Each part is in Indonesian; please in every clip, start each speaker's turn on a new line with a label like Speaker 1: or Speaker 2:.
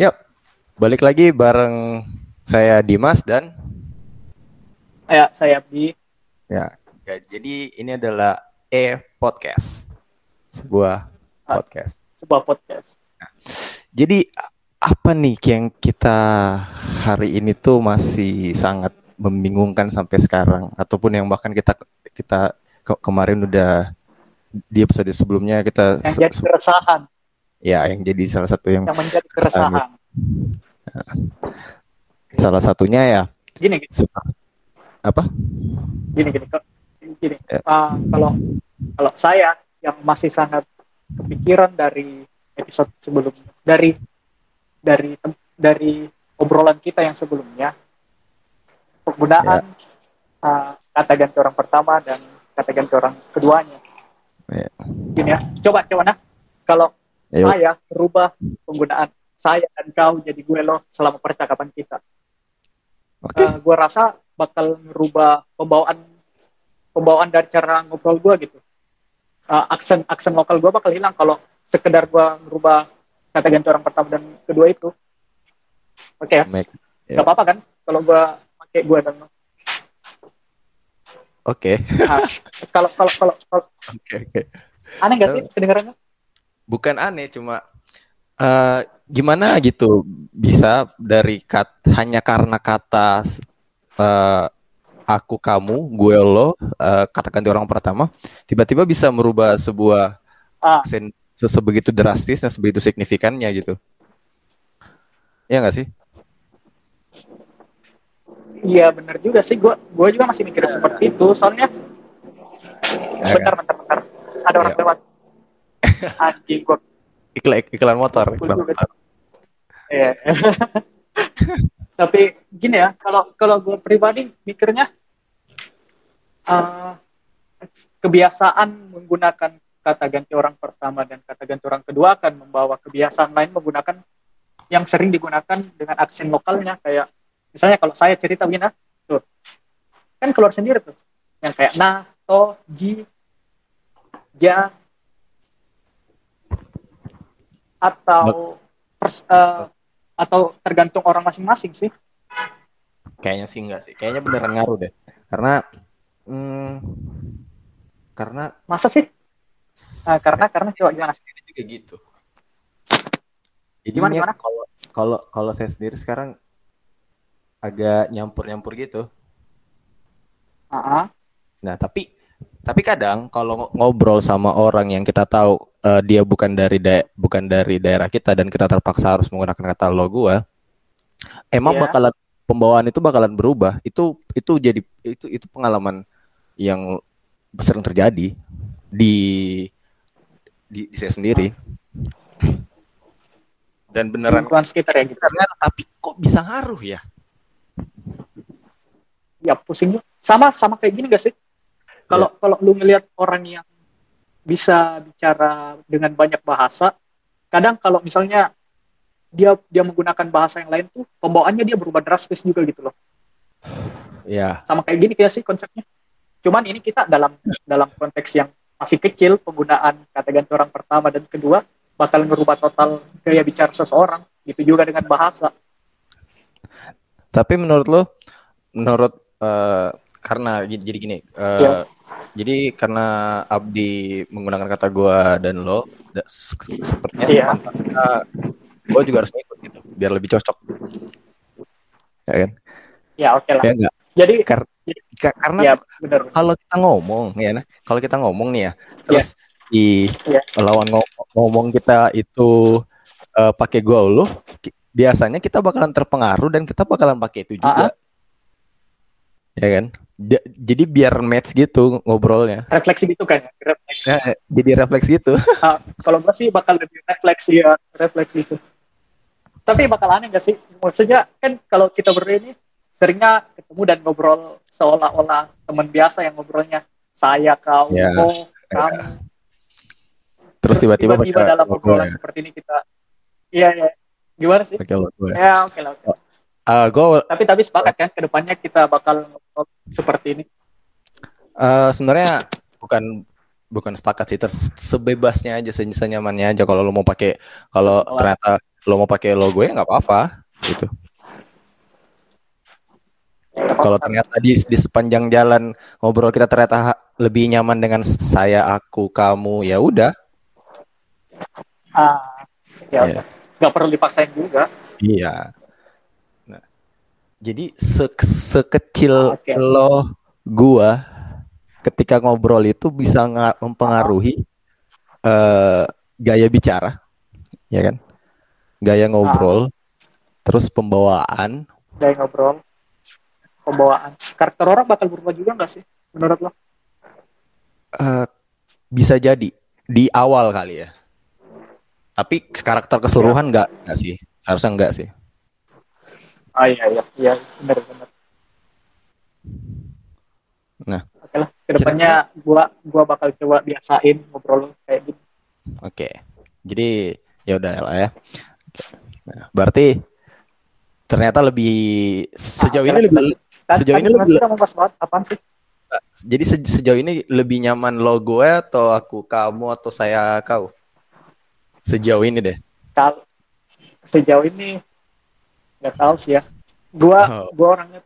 Speaker 1: Yap, balik lagi bareng saya Dimas dan
Speaker 2: Ya, saya Abdi.
Speaker 1: ya, ya, jadi ini adalah E Podcast, sebuah
Speaker 2: Ah.
Speaker 1: podcast.
Speaker 2: sebuah podcast.
Speaker 1: Jadi a- apa nih yang kita hari ini tuh masih sangat membingungkan sampai sekarang ataupun yang bahkan kita kita ke- kemarin udah di episode sebelumnya kita
Speaker 2: Yang jadi keresahan,
Speaker 1: ya yang jadi salah satu yang
Speaker 2: yang menjadi keresahan.
Speaker 1: salah satunya ya
Speaker 2: Gini, gini,
Speaker 1: apa
Speaker 2: gini, gini. Gini.
Speaker 1: Ya.
Speaker 2: Ah, kalau kalau saya yang masih sangat kepikiran dari episode sebelumnya, dari dari dari obrolan kita yang sebelumnya, penggunaan ah, kata ganti orang pertama dan kata ganti orang keduanya.
Speaker 1: Ya.
Speaker 2: Gini ya, coba coba nah, kalau
Speaker 1: Ayo.
Speaker 2: saya rubah penggunaan saya dan kau jadi gue lo selama percakapan kita.
Speaker 1: oke
Speaker 2: Eh, gue rasa bakal merubah pembawaan pembawaan dari cara ngobrol gue gitu. Eh, aksen aksen lokal gue bakal hilang kalau sekedar gue merubah kata ganti orang pertama dan kedua itu. Oke ya,
Speaker 1: Make-
Speaker 2: nggak apa-apa kan kalau gue pakai gue dan lo.
Speaker 1: oke
Speaker 2: Nah, kalau kalau kalau kalau-
Speaker 1: oke oke
Speaker 2: aneh nggak sih kedengarannya?
Speaker 1: Bukan aneh cuma eh gimana gitu bisa dari kat hanya karena kata eh, aku kamu gue lo eh, kata ganti orang pertama tiba-tiba bisa merubah sebuah
Speaker 2: Ah.
Speaker 1: aksen se- sebegitu drastis dan sebegitu signifikannya gitu ya nggak sih
Speaker 2: Iya bener juga sih. Gue gue juga masih mikir seperti itu. Soalnya
Speaker 1: Ya
Speaker 2: bentar bentar bentar. Ada orang
Speaker 1: Iya.
Speaker 2: lewat. Anjing
Speaker 1: iklan iklan motor iklan motor.
Speaker 2: Iya. Tapi gini ya, kalau kalau gue pribadi mikirnya eh, kebiasaan menggunakan kata ganti orang pertama dan kata ganti orang kedua akan membawa kebiasaan lain menggunakan yang sering digunakan dengan aksen lokalnya. Kayak misalnya kalau saya cerita begini ah, tuh kan keluar sendiri tuh. Yang kayak na to ji ja atau pers- eh, atau tergantung orang masing-masing sih
Speaker 1: kayaknya sih enggak sih kayaknya beneran ngaruh deh karena hmm, karena
Speaker 2: masa sih Eh, karena karena coba gimana
Speaker 1: juga gitu.
Speaker 2: Gimana,
Speaker 1: Jadinya
Speaker 2: gimana?
Speaker 1: kalau kalau kalau saya sendiri sekarang agak nyampur-nyampur gitu.
Speaker 2: Ah,
Speaker 1: Nah, tapi tapi kadang kalau ngo- ngobrol sama orang yang kita tahu eh, dia bukan dari da- bukan dari daerah kita dan kita terpaksa harus menggunakan kata lo gua, emang
Speaker 2: Iya.
Speaker 1: bakalan pembawaan itu bakalan berubah. Itu itu jadi itu itu pengalaman yang sering terjadi di di, di saya sendiri. Dan beneran
Speaker 2: lingkungan sekitar ya gitu
Speaker 1: karena tapi kok bisa ngaruh ya?
Speaker 2: ya pusing sama sama kayak gini gak sih kalau kalau lu ngelihat orang yang bisa bicara dengan banyak bahasa kadang kalau misalnya dia dia menggunakan bahasa yang lain tuh pembawaannya dia berubah drastis juga gitu loh.
Speaker 1: Ya,
Speaker 2: sama kayak gini kayak sih konsepnya. Cuman ini kita dalam dalam konteks yang masih kecil penggunaan kata ganti orang pertama dan kedua bakal merubah total gaya bicara seseorang gitu juga dengan bahasa.
Speaker 1: Tapi menurut lo, menurut eh, karena jadi gini, eh,
Speaker 2: Iya.
Speaker 1: Jadi karena Abdi menggunakan kata gua dan lo, se- sepertinya
Speaker 2: Iya.
Speaker 1: tampaknya gua juga harus ikut gitu, biar lebih cocok. Ya kan?
Speaker 2: ya oke lah
Speaker 1: Ya enggak?
Speaker 2: jadi
Speaker 1: Kar- Ka- karena
Speaker 2: ya
Speaker 1: kalau kita ngomong ya, nah, kalau kita ngomong nih ya, terus di
Speaker 2: Iya.
Speaker 1: lawan ngomong, ngomong kita itu eh, pakai gua lo, biasanya kita bakalan terpengaruh dan kita bakalan pakai itu juga. Ya kan? Ja- jadi biar match gitu ngobrolnya.
Speaker 2: refleksi gitu kan ya refleksi
Speaker 1: Ya, jadi refleks gitu.
Speaker 2: Ah, kalau gue sih bakal lebih refleksi ya refleksi itu tapi bakal aneh gak sih maksudnya kan kalau kita berdua ini seringnya ketemu dan ngobrol seolah-olah teman biasa yang ngobrolnya saya kau
Speaker 1: Ya,
Speaker 2: kamu
Speaker 1: Terus tiba-tiba pakai
Speaker 2: dalam obrolan
Speaker 1: ya.
Speaker 2: seperti ini kita iya iya gimana sih
Speaker 1: Pakai logo ya.
Speaker 2: ya oke lah oke.
Speaker 1: Eh, gua
Speaker 2: tapi tapi sepakat kan ke depannya kita bakal seperti ini
Speaker 1: eh, sebenarnya bukan bukan sepakat sih, terus sebebasnya aja, senyamannya aja kalau lo mau pakai kalau
Speaker 2: Oh.
Speaker 1: ternyata lo mau pakai logo ya nggak apa-apa gitu kalau ternyata di, di sepanjang jalan ngobrol kita ternyata lebih nyaman dengan saya aku kamu ya udah
Speaker 2: ah ya
Speaker 1: Iya.
Speaker 2: udah. nggak perlu dipaksain juga
Speaker 1: iya jadi se sekecil
Speaker 2: Oke.
Speaker 1: lo gua ketika ngobrol itu bisa nga- mempengaruhi eh, gaya bicara ya kan gaya ngobrol terus pembawaan
Speaker 2: dari ngobrol pembawaan karakter orang bakal berubah juga nggak sih menurut lo
Speaker 1: Eh, bisa jadi di awal kali ya. Tapi karakter keseluruhan nggak nggak sih? Seharusnya nggak sih.
Speaker 2: Ah iya iya iya benar benar
Speaker 1: Nah.
Speaker 2: oke lah ke depannya gua gua bakal coba biasain ngobrol kayak gitu
Speaker 1: Oke. Jadi ya udah lah ya. Nah, berarti ternyata lebih sejauh
Speaker 2: Ah,
Speaker 1: ini lebih
Speaker 2: Tadi-
Speaker 1: Sejauh
Speaker 2: tadi
Speaker 1: ini lebih-
Speaker 2: kita mau bahas banget apaan sih
Speaker 1: jadi se- sejauh ini lebih nyaman lo gue atau aku kamu atau saya kau? Sejauh ini deh.
Speaker 2: kalau sejauh ini nggak tahu sih ya gua
Speaker 1: Oh.
Speaker 2: gua orangnya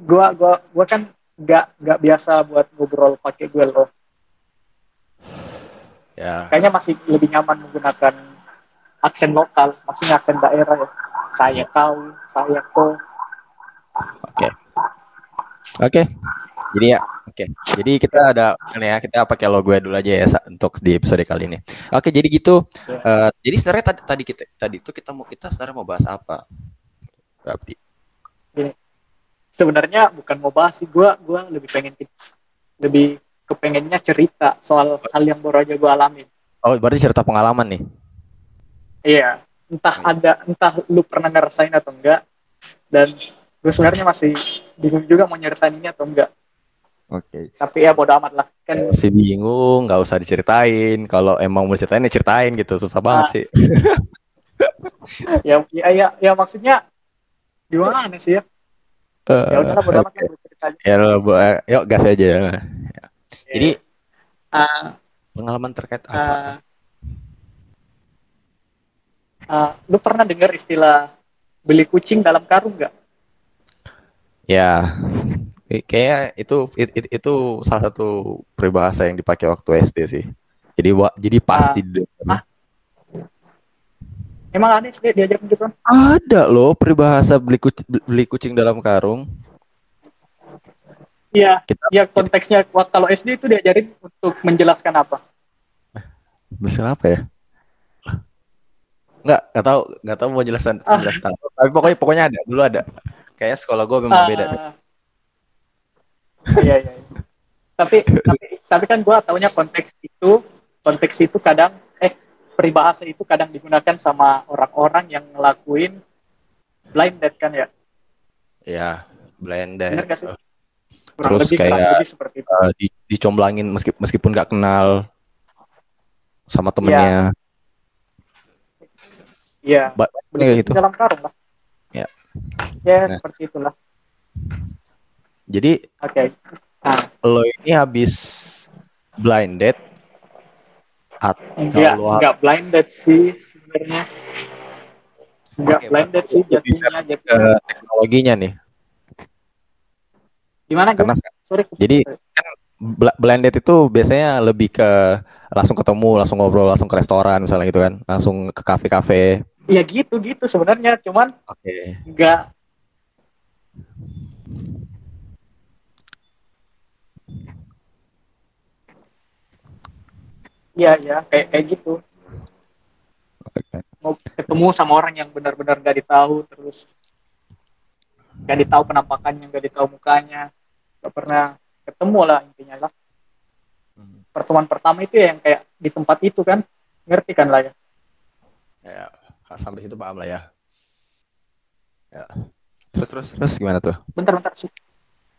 Speaker 2: gua gua gua kan nggak nggak biasa buat ngobrol pakai gue loh
Speaker 1: Ya.
Speaker 2: kayaknya masih lebih nyaman menggunakan aksen lokal maksudnya aksen daerah ya saya kau saya kau
Speaker 1: Oke. Oke. Jadi ya, oke. Jadi kita ada ini ya, kita pakai logo dulu aja ya untuk di episode kali ini. Oke, jadi gitu.
Speaker 2: Ya.
Speaker 1: Eh, jadi sebenarnya tadi tadi kita tadi itu kita mau kita sebenarnya mau bahas apa? Berarti.
Speaker 2: sebenarnya bukan mau bahas sih gua gua lebih pengen lebih kepengennya cerita soal hal yang baru aja gua alamin
Speaker 1: Oh, berarti cerita pengalaman nih.
Speaker 2: Iya, entah ada, entah lu pernah ngerasain atau enggak. Dan gue sebenarnya masih bingung juga mau nyeritain ini atau enggak.
Speaker 1: Oke.
Speaker 2: Tapi ya bodo amat lah. Kan
Speaker 1: Masih bingung, nggak usah diceritain. Kalau emang mau ceritain ya ceritain gitu. Susah banget
Speaker 2: Ah.
Speaker 1: sih.
Speaker 2: ya, ya, ya, ya maksudnya gimana sih ya? Ya udahlah bodo amat ceritain.
Speaker 1: Ya, lo, eh, yuk gas aja. Ya. Jadi
Speaker 2: Ah,
Speaker 1: pengalaman terkait apa?
Speaker 2: ah, lu pernah dengar istilah beli kucing dalam karung nggak?
Speaker 1: Ya, eh, kayaknya itu it- it- itu salah satu peribahasa yang dipakai waktu SD sih. Jadi wa- jadi pasti di-
Speaker 2: ah. Emang aneh sih diajarin gitu kan?
Speaker 1: ada loh peribahasa beli kucing, beli kucing dalam karung.
Speaker 2: Iya,
Speaker 1: Kita
Speaker 2: ya konteksnya kalau SD itu diajarin untuk menjelaskan apa?
Speaker 1: bisa apa ya? Nggak, nggak tahu, nggak tahu mau jelasan
Speaker 2: Ah.
Speaker 1: jelasan. Tapi pokoknya pokoknya ada, dulu ada. Kayaknya sekolah gue memang beda. deh.
Speaker 2: Ah, Iya iya. iya. tapi tapi tapi kan gua taunya konteks itu konteks itu kadang peribahasa itu kadang digunakan sama orang-orang yang ngelakuin blind date kan ya.
Speaker 1: Ya, blender.
Speaker 2: Bener gak sih? Kurang
Speaker 1: Terus
Speaker 2: lebih kurang
Speaker 1: kayak-
Speaker 2: lebih seperti itu.
Speaker 1: eh, di, dicomblangin meski, meskipun nggak kenal sama temennya.
Speaker 2: Iya. Beli
Speaker 1: kayak gitu.
Speaker 2: dalam karung lah.
Speaker 1: Ya.
Speaker 2: Ya
Speaker 1: Nah.
Speaker 2: seperti itulah.
Speaker 1: Jadi
Speaker 2: Oke. Nah,
Speaker 1: lo ini habis blind date
Speaker 2: enggak enggak blind date sih sebenarnya. Enggak
Speaker 1: Oke,
Speaker 2: blind date sih jatuhnya
Speaker 1: ke
Speaker 2: jatuhnya.
Speaker 1: teknologinya nih.
Speaker 2: Gimana
Speaker 1: Karena?
Speaker 2: Sorry.
Speaker 1: jadi bl- blind date itu biasanya lebih ke langsung ketemu, langsung ngobrol, langsung ke restoran misalnya gitu kan, langsung ke kafe-kafe.
Speaker 2: ya gitu gitu sebenarnya cuman
Speaker 1: Oke.
Speaker 2: enggak Iya, iya, kayak kayak gitu. Mau ketemu sama orang yang benar-benar gak ditahu, terus gak ditahu penampakannya, gak ditahu mukanya, gak pernah ketemu lah intinya lah.
Speaker 1: Hmm.
Speaker 2: Pertemuan pertama itu ya yang kayak di tempat itu kan, ngerti kan lah ya.
Speaker 1: Ya, sampai situ paham lah ya. Ya. Terus terus terus gimana tuh?
Speaker 2: Bentar, bentar sih.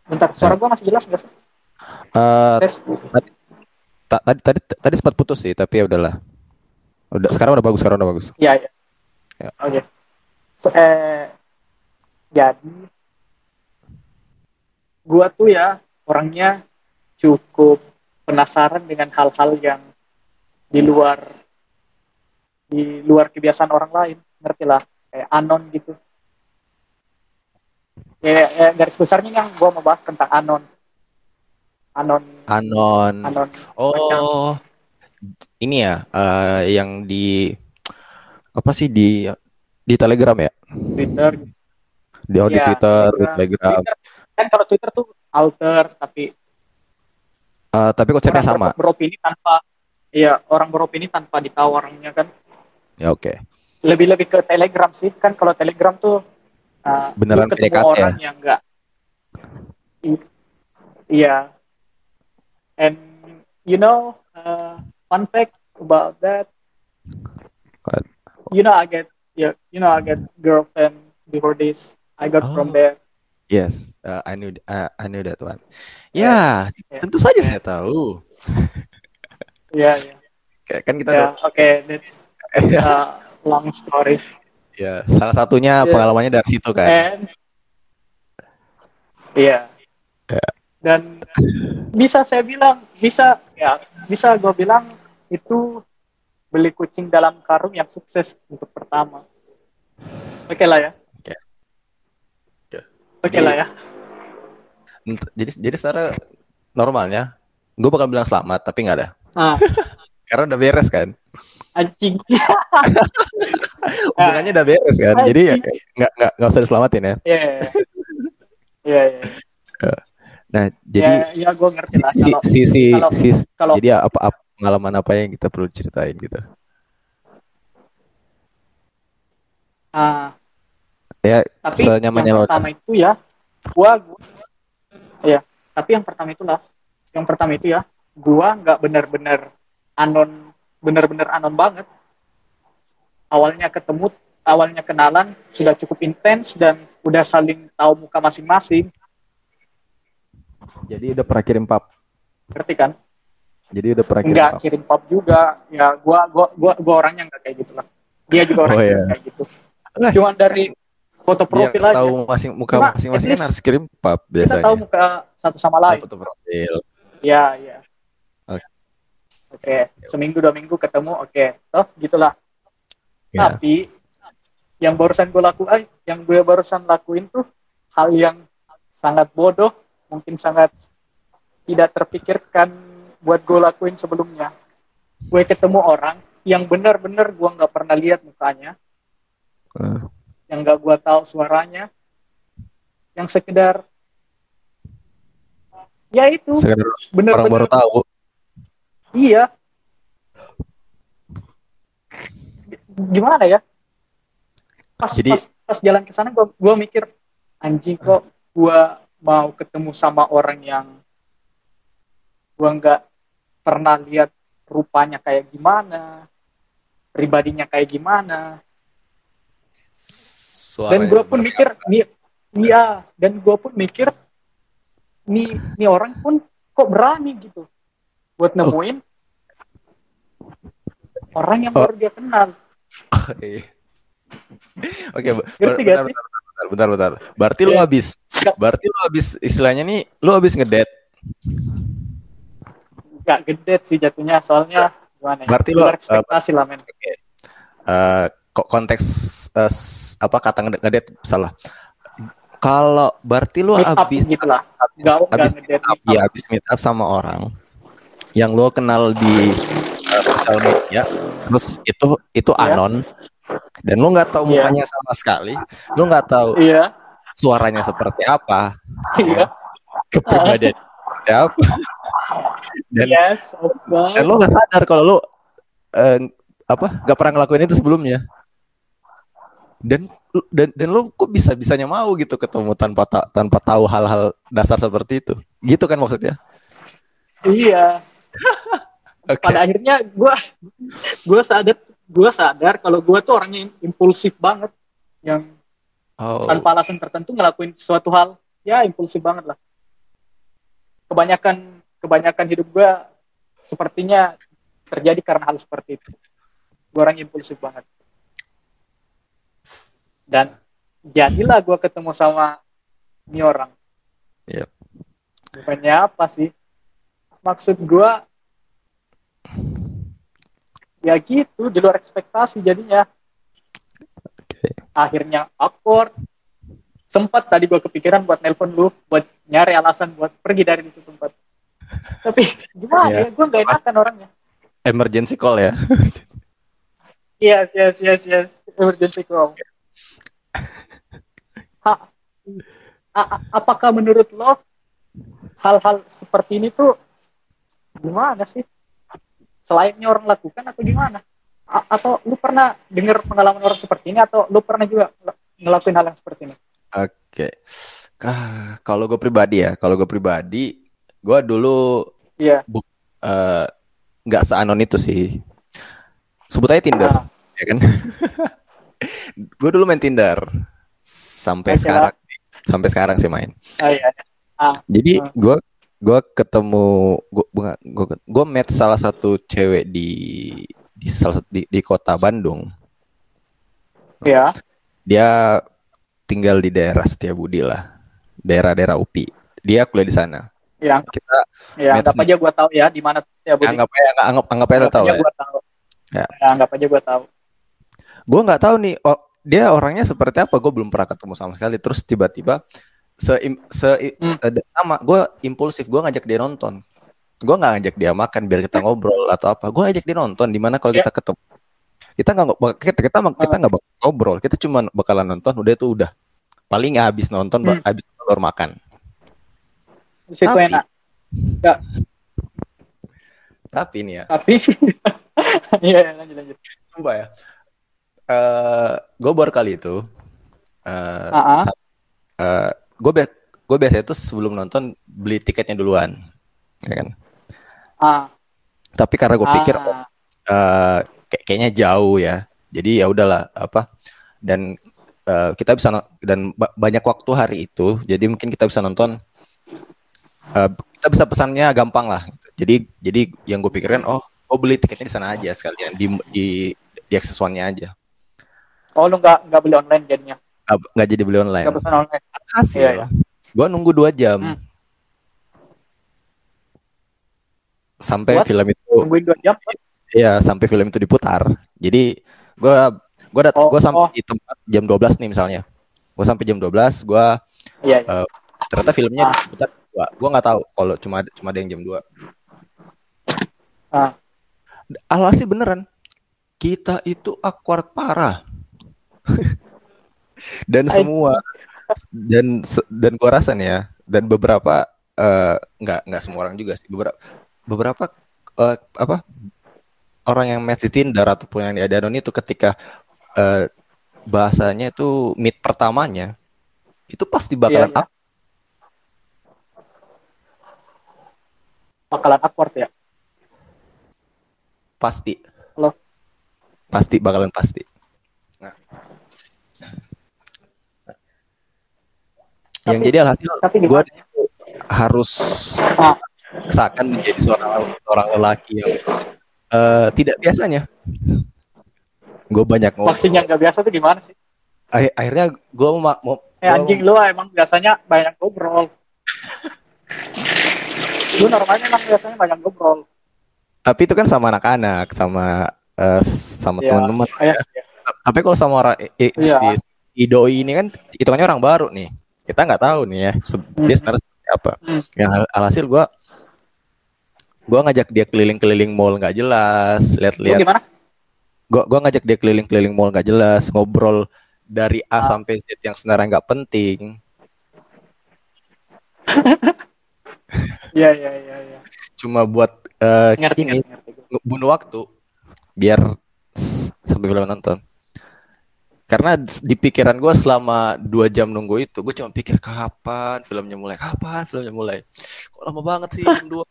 Speaker 2: Bentar, suara gua masih jelas gak sih?
Speaker 1: Eh,
Speaker 2: Tes.
Speaker 1: Tadi tadi tadi sempat putus sih, tapi ya udahlah. Udah sekarang udah bagus, sekarang udah bagus.
Speaker 2: Iya, iya.
Speaker 1: Ya.
Speaker 2: Oke. So, eh, jadi, gua tuh ya orangnya cukup penasaran dengan hal-hal yang di luar di luar kebiasaan orang lain. ngerti lah kayak anon gitu ya, ya garis besarnya yang gue mau bahas tentang anon anon
Speaker 1: Anon.
Speaker 2: anon
Speaker 1: Oh, ini ya, eh, yang di apa sih di di Telegram ya?
Speaker 2: Twitter
Speaker 1: Di oh, di
Speaker 2: Iya,
Speaker 1: Twitter, di
Speaker 2: Telegram. Twitter kan kalau Twitter tuh alter tapi
Speaker 1: Eh, tapi konsepnya
Speaker 2: orang
Speaker 1: sama.
Speaker 2: ber- beropini tanpa ya orang beropini tanpa ditahu orangnya kan
Speaker 1: Ya oke.
Speaker 2: lebih lebih ke Telegram sih kan kalau Telegram tuh uh,
Speaker 1: Beneran
Speaker 2: ketemu
Speaker 1: PDKT
Speaker 2: orang yang enggak iya and you know uh, fun fact about that
Speaker 1: What?
Speaker 2: you know I get yeah you know I get girlfriend before this I got from
Speaker 1: Oh.
Speaker 2: there
Speaker 1: Yes, uh, I knew uh, I knew that one. Ya,
Speaker 2: Ya.
Speaker 1: tentu saja
Speaker 2: Ya.
Speaker 1: saya tahu.
Speaker 2: ya ya
Speaker 1: Kayak kan kita
Speaker 2: ya oke that's uh, long story
Speaker 1: ya salah satunya
Speaker 2: Ya.
Speaker 1: pengalamannya dari situ kan.
Speaker 2: iya
Speaker 1: Ya.
Speaker 2: Dan bisa saya bilang bisa ya bisa gue bilang itu beli kucing dalam karung yang sukses untuk pertama oke lah ya
Speaker 1: Oke. Oke.
Speaker 2: oke
Speaker 1: Jadi-
Speaker 2: lah ya
Speaker 1: Jadi jadi secara normalnya gue bakal bilang selamat tapi nggak ada.
Speaker 2: ah
Speaker 1: Karena udah beres kan.
Speaker 2: anjing
Speaker 1: Hubungannya udah beres kan.
Speaker 2: Anjing.
Speaker 1: Jadi ya nggak nggak nggak usah diselamatin ya.
Speaker 2: ya ya ya
Speaker 1: Nah, jadi
Speaker 2: ya, ya gue ngerti lah
Speaker 1: si
Speaker 2: kalau
Speaker 1: si si,
Speaker 2: kalau-
Speaker 1: si-
Speaker 2: kalau
Speaker 1: jadi apa, apa pengalaman apa yang kita perlu ceritain gitu.
Speaker 2: ah.
Speaker 1: Ya
Speaker 2: tapi yang pertama itu ya gua, gua ya tapi yang pertama itulah yang pertama itu ya gua nggak benar-benar anon benar-benar anon banget. Awalnya ketemu awalnya kenalan sudah cukup intens dan udah saling tahu muka masing-masing
Speaker 1: Jadi udah pernah kirim pap.
Speaker 2: ngerti kan
Speaker 1: Jadi udah pernah kirim
Speaker 2: nggak
Speaker 1: pap.
Speaker 2: kirim pop juga ya gua gua gua, gua orangnya nggak kayak gitu lah dia juga
Speaker 1: Oh,
Speaker 2: orangnya
Speaker 1: iya.
Speaker 2: kayak gitu
Speaker 1: Lah.
Speaker 2: cuma dari foto profil aja
Speaker 1: tahu masing muka masing-masing kan harus kirim pap
Speaker 2: kita
Speaker 1: biasanya.
Speaker 2: tahu muka satu sama
Speaker 1: Oh,
Speaker 2: lain
Speaker 1: foto profil.
Speaker 2: Ya, ya.
Speaker 1: Oke.
Speaker 2: Oke, seminggu dua minggu ketemu, oke. Toh, gitulah.
Speaker 1: Ya.
Speaker 2: Tapi yang barusan gue lakuin, yang gue barusan lakuin tuh hal yang sangat bodoh, mungkin sangat tidak terpikirkan buat gue lakuin sebelumnya. Gue ketemu orang yang benar-benar gue nggak pernah lihat mukanya,
Speaker 1: Eh,
Speaker 2: yang nggak gue tahu suaranya, yang sekedar ya itu
Speaker 1: sekedar orang
Speaker 2: benar-benar
Speaker 1: baru tahu.
Speaker 2: Iya. Gimana ya? Pas
Speaker 1: Jadi-
Speaker 2: pas, pas jalan ke sana gua gua mikir anjing kok gua mau ketemu sama orang yang gua nggak pernah lihat rupanya kayak gimana, pribadinya kayak gimana. Dan
Speaker 1: Suaranya
Speaker 2: gua pun mikir, nih, iya, dan gua pun mikir nih nih orang pun kok berani gitu buat nemuin orang yang
Speaker 1: Oh.
Speaker 2: baru dia kenal.
Speaker 1: Iya. Oke, bentar, bentar, bentar, bentar, bentar. Berarti lu
Speaker 2: Iya.
Speaker 1: habis, berarti lu habis istilahnya nih, lu habis ngedate.
Speaker 2: Gak gede sih jatuhnya soalnya gimana ya?
Speaker 1: Berarti lo,
Speaker 2: luar ekspektasi lah men.
Speaker 1: Eh, kok konteks eh, s- apa kata ngede- ngedate salah. Kalau berarti lu
Speaker 2: Meet
Speaker 1: habis
Speaker 2: gitu lah.
Speaker 1: habis,
Speaker 2: Gak
Speaker 1: habis meet up, ya
Speaker 2: up.
Speaker 1: habis meet up sama orang yang lu kenal di eh, sosial media, terus itu itu
Speaker 2: Iya.
Speaker 1: anon dan lu nggak tahu
Speaker 2: Iya.
Speaker 1: mukanya sama sekali, lu nggak tahu
Speaker 2: Iya,
Speaker 1: suaranya seperti apa,
Speaker 2: iya.
Speaker 1: kepribadian seperti apa, dan
Speaker 2: Yes,
Speaker 1: dan lu nggak sadar kalau lu eh, apa nggak pernah ngelakuin itu sebelumnya. Dan dan dan lu kok bisa bisanya mau gitu ketemu tanpa ta- tanpa tahu hal-hal dasar seperti itu? Gitu kan maksudnya?
Speaker 2: Iya.
Speaker 1: oke.
Speaker 2: Pada akhirnya gua gua sadar gua sadar kalau gua tuh orangnya im- impulsif banget. Yang
Speaker 1: oh.
Speaker 2: tanpa alasan tertentu ngelakuin suatu hal ya impulsif banget lah. Kebanyakan kebanyakan hidup gua sepertinya terjadi karena hal seperti itu. Gua orang impulsif banget. Dan jadilah gua ketemu sama ini orang.
Speaker 1: Yep.
Speaker 2: bukannya apa sih? Maksud gua ya gitu di luar ekspektasi jadinya. Akhirnya awkward. Sempat tadi gue kepikiran buat nelpon lu buat nyari alasan buat pergi dari itu tempat tapi gimana
Speaker 1: Iya.
Speaker 2: ya gue gak enakan orangnya.
Speaker 1: Emergency call ya.
Speaker 2: yes yes yes yes. Emergency call. Ha- a- apakah menurut lo hal-hal seperti ini tuh gimana sih selainnya orang lakukan atau gimana A- atau lu pernah dengar pengalaman orang seperti ini atau lu pernah juga ngel- ngelakuin hal yang seperti ini
Speaker 1: Oke. Ah, kalau gue pribadi ya, kalau gue pribadi, gue dulu
Speaker 2: iya
Speaker 1: eh, nggak seanon itu sih. Sebut aja Tinder,
Speaker 2: Ah,
Speaker 1: ya kan? gue dulu main Tinder sampai sekarang, sih. sampai sekarang sih main.
Speaker 2: ah, iya.
Speaker 1: Jadi
Speaker 2: Ah.
Speaker 1: gue gue ketemu gue gue gue match salah satu cewek di di salah di, di kota Bandung.
Speaker 2: Iya.
Speaker 1: Dia tinggal di daerah Setiabudi lah, daerah-daerah UPI. Dia kuliah di sana.
Speaker 2: yang
Speaker 1: Kita
Speaker 2: ya anggap aja gua tahu ya di mana ya Budi.
Speaker 1: anggap aja anggap anggap, anggap aja
Speaker 2: Anggap
Speaker 1: tahu
Speaker 2: aja
Speaker 1: ya.
Speaker 2: gua tahu
Speaker 1: Ya.
Speaker 2: Ya, anggap aja gua tahu
Speaker 1: Gue nggak tahu nih, oh, dia orangnya seperti apa. Gue belum pernah ketemu sama sekali. Terus tiba-tiba se, se
Speaker 2: Hmm.
Speaker 1: eh, sama gue impulsif. Gue ngajak dia nonton. Gue nggak ngajak dia makan biar kita ngobrol atau apa. Gue ajak dia nonton. Di mana kalau
Speaker 2: Ya.
Speaker 1: kita ketemu, kita nggak kita kita kita nggak bakal ngobrol. Kita cuma bakalan nonton. Udah itu udah. Paling habis nonton,
Speaker 2: Hmm.
Speaker 1: habis baru makan.
Speaker 2: di situ
Speaker 1: Tapi-
Speaker 2: enak
Speaker 1: Tapi ini ya,
Speaker 2: tapi iya iya, lanjut lanjut
Speaker 1: sumpah ya. Eh, gue baru kali itu. eh
Speaker 2: Ah, ah.
Speaker 1: Gue gue biasa itu sebelum nonton beli tiketnya duluan, ya kan.
Speaker 2: ah
Speaker 1: Tapi karena gue pikir oh,
Speaker 2: ah,
Speaker 1: eh, kayak- kayaknya jauh ya, jadi ya udahlah apa. Dan eh, kita bisa dan ba- banyak waktu hari itu, jadi mungkin kita bisa nonton. eh, kita bisa pesannya gampang lah. Jadi jadi yang gue pikirin, oh, gue beli tiketnya di sana aja sekalian di di di access one-nya aja.
Speaker 2: oh lu nggak nggak beli online jadinya
Speaker 1: Nggak jadi beli online.
Speaker 2: nggak pesan online
Speaker 1: Hasil,
Speaker 2: Iya, iya.
Speaker 1: gue nunggu dua jam
Speaker 2: Hmm.
Speaker 1: sampai
Speaker 2: What?
Speaker 1: film itu,
Speaker 2: tungguin dua jam
Speaker 1: ya sampai film itu diputar. Jadi gue gue dat
Speaker 2: Oh,
Speaker 1: gue sampai
Speaker 2: oh.
Speaker 1: di tempat jam 12 nih misalnya. Gue sampai jam 12, gue
Speaker 2: iya iya.
Speaker 1: ternyata filmnya
Speaker 2: Ah.
Speaker 1: diputar dua. Gue nggak tahu kalau cuma cuma ada yang jam 2
Speaker 2: Ah.
Speaker 1: Alhasil beneran kita itu awkward parah. dan semua dan dan gua rasa nih ya dan beberapa eh, nggak nggak semua orang juga sih. Beberapa beberapa eh, apa orang yang match di Tinder ataupun yang di Adanon itu ketika eh, bahasanya itu meet pertamanya itu pasti bakalan
Speaker 2: Iya, iya. bakalan awkward ya?
Speaker 1: Pasti.
Speaker 2: Halo?
Speaker 1: pasti bakalan pasti yang jadi alhasil
Speaker 2: tapi
Speaker 1: gue harus seakan menjadi seorang seorang lelaki yang eh, tidak biasanya. Gue banyak ngobrol
Speaker 2: maksudnya nggak biasa tuh gimana sih?
Speaker 1: Akhir- akhirnya gue mau, mau
Speaker 2: eh anjing lu emang biasanya banyak ngobrol. Lu normalnya emang biasanya banyak ngobrol.
Speaker 1: Tapi itu kan sama anak-anak sama eh, sama
Speaker 2: Iya.
Speaker 1: teman-teman.
Speaker 2: Iya,
Speaker 1: tapi kalau sama orang
Speaker 2: Iya.
Speaker 1: di si doi ini kan hitungannya orang baru nih kita nggak tahu nih ya se- dia
Speaker 2: Hmm.
Speaker 1: sebenarnya seperti apa
Speaker 2: Hmm.
Speaker 1: yang alhasil gue gue ngajak dia keliling-keliling mall nggak jelas lihat-lihat
Speaker 2: gimana
Speaker 1: gua gua ngajak dia keliling-keliling mall nggak jelas ngobrol dari A
Speaker 2: Ah.
Speaker 1: sampai Z yang sebenarnya nggak penting
Speaker 2: iya iya iya iya
Speaker 1: cuma buat eh,
Speaker 2: ngerti
Speaker 1: ini
Speaker 2: ngerti, ngerti.
Speaker 1: nge- bunuh waktu biar sampai film nonton karena di pikiran gue selama dua jam nunggu itu gue cuma pikir kapan filmnya mulai? Kapan filmnya mulai? Kok lama banget sih jam dua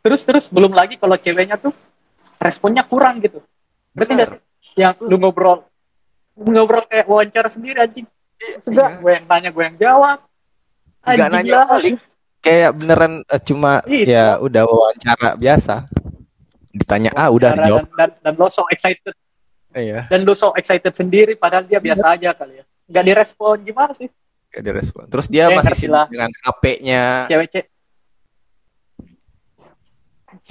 Speaker 2: terus terus belum lagi kalau ceweknya tuh responnya kurang gitu. Berarti
Speaker 1: Benar.
Speaker 2: sih? Yang lu ngobrol ngobrol kayak wawancara sendiri anjing. Sudah
Speaker 1: Iya.
Speaker 2: gue yang tanya gue yang jawab. Anjing
Speaker 1: nanya
Speaker 2: lah
Speaker 1: balik. kayak beneran eh, cuma
Speaker 2: Iya.
Speaker 1: ya udah wawancara biasa. Ditanya ah udah
Speaker 2: dan,
Speaker 1: dijawab.
Speaker 2: dan, dan lo so excited
Speaker 1: iya
Speaker 2: dan lu so excited sendiri padahal dia biasa aja kali ya nggak direspon gimana sih
Speaker 1: Gak direspon. Terus dia
Speaker 2: Ya,
Speaker 1: masih
Speaker 2: ngerti
Speaker 1: sibuk dengan HP-nya.
Speaker 2: cewek cewek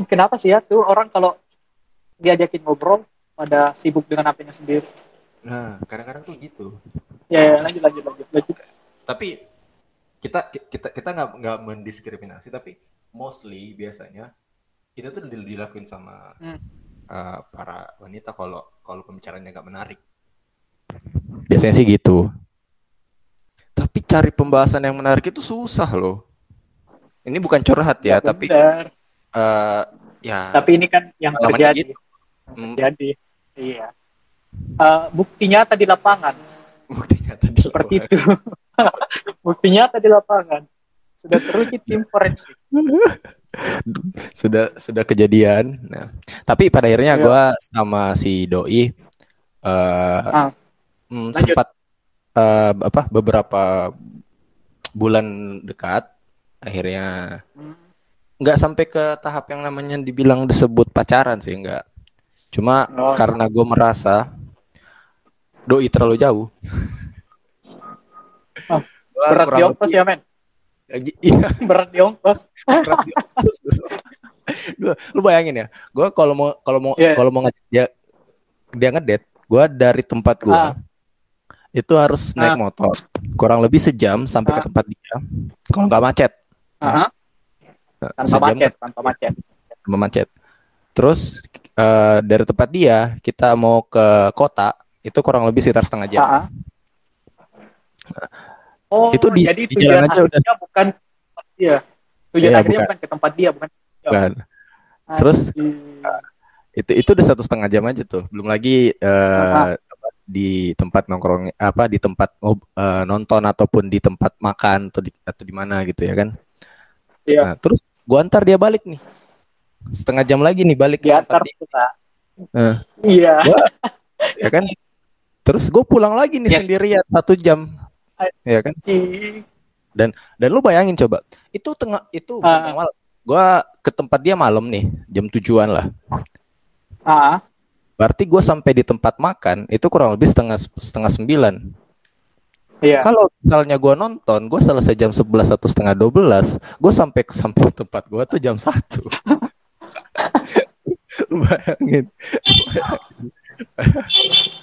Speaker 2: kenapa sih ya tuh orang kalau diajakin ngobrol pada sibuk dengan apanya sendiri.
Speaker 1: Nah, kadang-kadang tuh gitu.
Speaker 2: Ya, ya lanjut lanjut lanjut lanjut.
Speaker 1: Tapi kita kita kita nggak nggak mendiskriminasi, tapi mostly biasanya itu tuh dil- dilakuin sama
Speaker 2: Hmm.
Speaker 1: Uh, para wanita kalau kalau pembicaranya nggak menarik. Biasanya sih gitu. Tapi cari pembahasan yang menarik itu susah loh. Ini bukan curhat ya, tapi
Speaker 2: benar.
Speaker 1: uh, ya
Speaker 2: Tapi ini kan yang terjadi.
Speaker 1: gitu. Hmm,
Speaker 2: Jadi, iya. Eh, bukti nyata di lapangan
Speaker 1: bukti nyata di
Speaker 2: seperti
Speaker 1: lapangan.
Speaker 2: itu. bukti nyata di lapangan sudah teruji tim forensik.
Speaker 1: sudah sudah kejadian. Nah, tapi pada akhirnya
Speaker 2: Iya.
Speaker 1: gua sama si doi uh,
Speaker 2: Ah,
Speaker 1: mm,
Speaker 2: lanjut.
Speaker 1: sempat uh, apa beberapa bulan dekat akhirnya
Speaker 2: Hmm.
Speaker 1: nggak sampai ke tahap yang namanya dibilang disebut pacaran sih nggak. Cuma
Speaker 2: Oh,
Speaker 1: karena gue merasa doi terlalu jauh.
Speaker 2: Oh, berat di ongkos
Speaker 1: lebih-
Speaker 2: ya men,
Speaker 1: Iya,
Speaker 2: berat di ongkos.
Speaker 1: berat di ongkos. Gua, lu bayangin ya, gue kalau mau kalau mau
Speaker 2: Iya.
Speaker 1: kalau mau ngajak dia dia ngedate, gue dari tempat gue
Speaker 2: Ah.
Speaker 1: itu harus naik
Speaker 2: Ah.
Speaker 1: motor kurang lebih sejam sampai ke
Speaker 2: Ah.
Speaker 1: tempat dia. Kalau nggak macet,
Speaker 2: Aha, tanpa
Speaker 1: sejam
Speaker 2: macet, tanpa macet.
Speaker 1: tanpa macet. Terus eh, dari tempat dia kita mau ke kota itu kurang lebih sekitar setengah jam.
Speaker 2: Ah, ah. Oh,
Speaker 1: Itu di-
Speaker 2: jadi
Speaker 1: di
Speaker 2: tujuan
Speaker 1: jalan aja
Speaker 2: akhirnya bukan ke tempat dia. Tujuan
Speaker 1: Iya,
Speaker 2: akhirnya
Speaker 1: bukan.
Speaker 2: bukan. ke tempat dia, bukan.
Speaker 1: Kan? Terus,
Speaker 2: Anjing.
Speaker 1: Itu itu udah satu setengah jam aja tuh. Belum lagi eh,
Speaker 2: Ah.
Speaker 1: apa, di tempat nongkrong apa di tempat eh, nonton ataupun di tempat makan atau di atau di mana gitu ya kan.
Speaker 2: Iya.
Speaker 1: Nah, terus gua antar dia balik nih. Setengah jam lagi nih balik ke
Speaker 2: diantar
Speaker 1: tempat dia,
Speaker 2: kita.
Speaker 1: Eh.
Speaker 2: Iya.
Speaker 1: ya kan. Terus gue pulang lagi nih
Speaker 2: Yes.
Speaker 1: sendirian satu jam. Ya kan.
Speaker 2: Anjing.
Speaker 1: Dan lu bayangin coba, itu tengah itu tengah malam. Gua ke tempat dia malam nih, jam tujuan lah.
Speaker 2: Ah,
Speaker 1: Berarti gue sampai di tempat makan itu kurang lebih setengah setengah sembilan.
Speaker 2: iya.
Speaker 1: Kalau misalnya gue nonton, gue selesai jam 11 atau setengah 12, gue sampai ke sampai tempat gue tuh jam satu. Lu bayangin.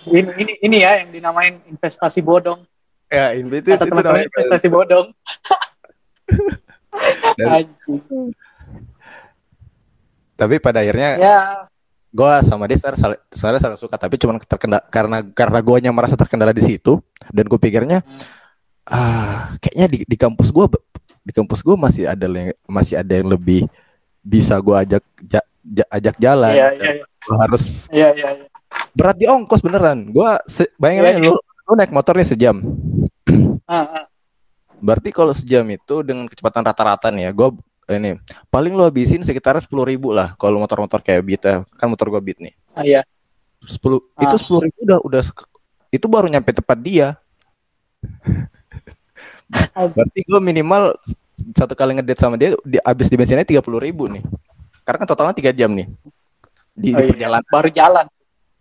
Speaker 2: Ini, ini ini ya yang dinamain investasi bodong.
Speaker 1: Ya, ini itu,
Speaker 2: Kata
Speaker 1: itu namanya-
Speaker 2: investasi bodong.
Speaker 1: Dan-
Speaker 2: Anjing.
Speaker 1: Tapi pada akhirnya
Speaker 2: Ya,
Speaker 1: gue sama dia sebenarnya saling suka, tapi cuma terkendala karena karena gue merasa terkendala di situ dan gue pikirnya ah kayaknya di, di kampus gue di kampus gue masih ada yang masih ada yang lebih bisa gue ajak ja- ja- ajak jalan.
Speaker 2: iya
Speaker 1: Dan
Speaker 2: iya iya.
Speaker 1: gua harus
Speaker 2: Iya iya iya.
Speaker 1: berat di ongkos beneran. Gua se- bayangin
Speaker 2: Iya,
Speaker 1: aja lu, lu naik motor nih sejam.
Speaker 2: Ah.
Speaker 1: Berarti kalau sejam itu dengan kecepatan rata-rata nih ya, gua ini paling lu habisin sekitar sepuluh ribu lah kalau motor-motor kayak Beat ya. Kan motor gua Beat nih.
Speaker 2: Ah, iya.
Speaker 1: 10
Speaker 2: Ah.
Speaker 1: itu sepuluh ribu udah udah itu baru nyampe tempat dia. Berarti gua minimal satu kali ngedate sama dia di habis di bensinnya tiga puluh ribu nih. Karena kan totalnya tiga jam nih di,
Speaker 2: Oh,
Speaker 1: di
Speaker 2: iya.
Speaker 1: perjalanan
Speaker 2: Baru jalan,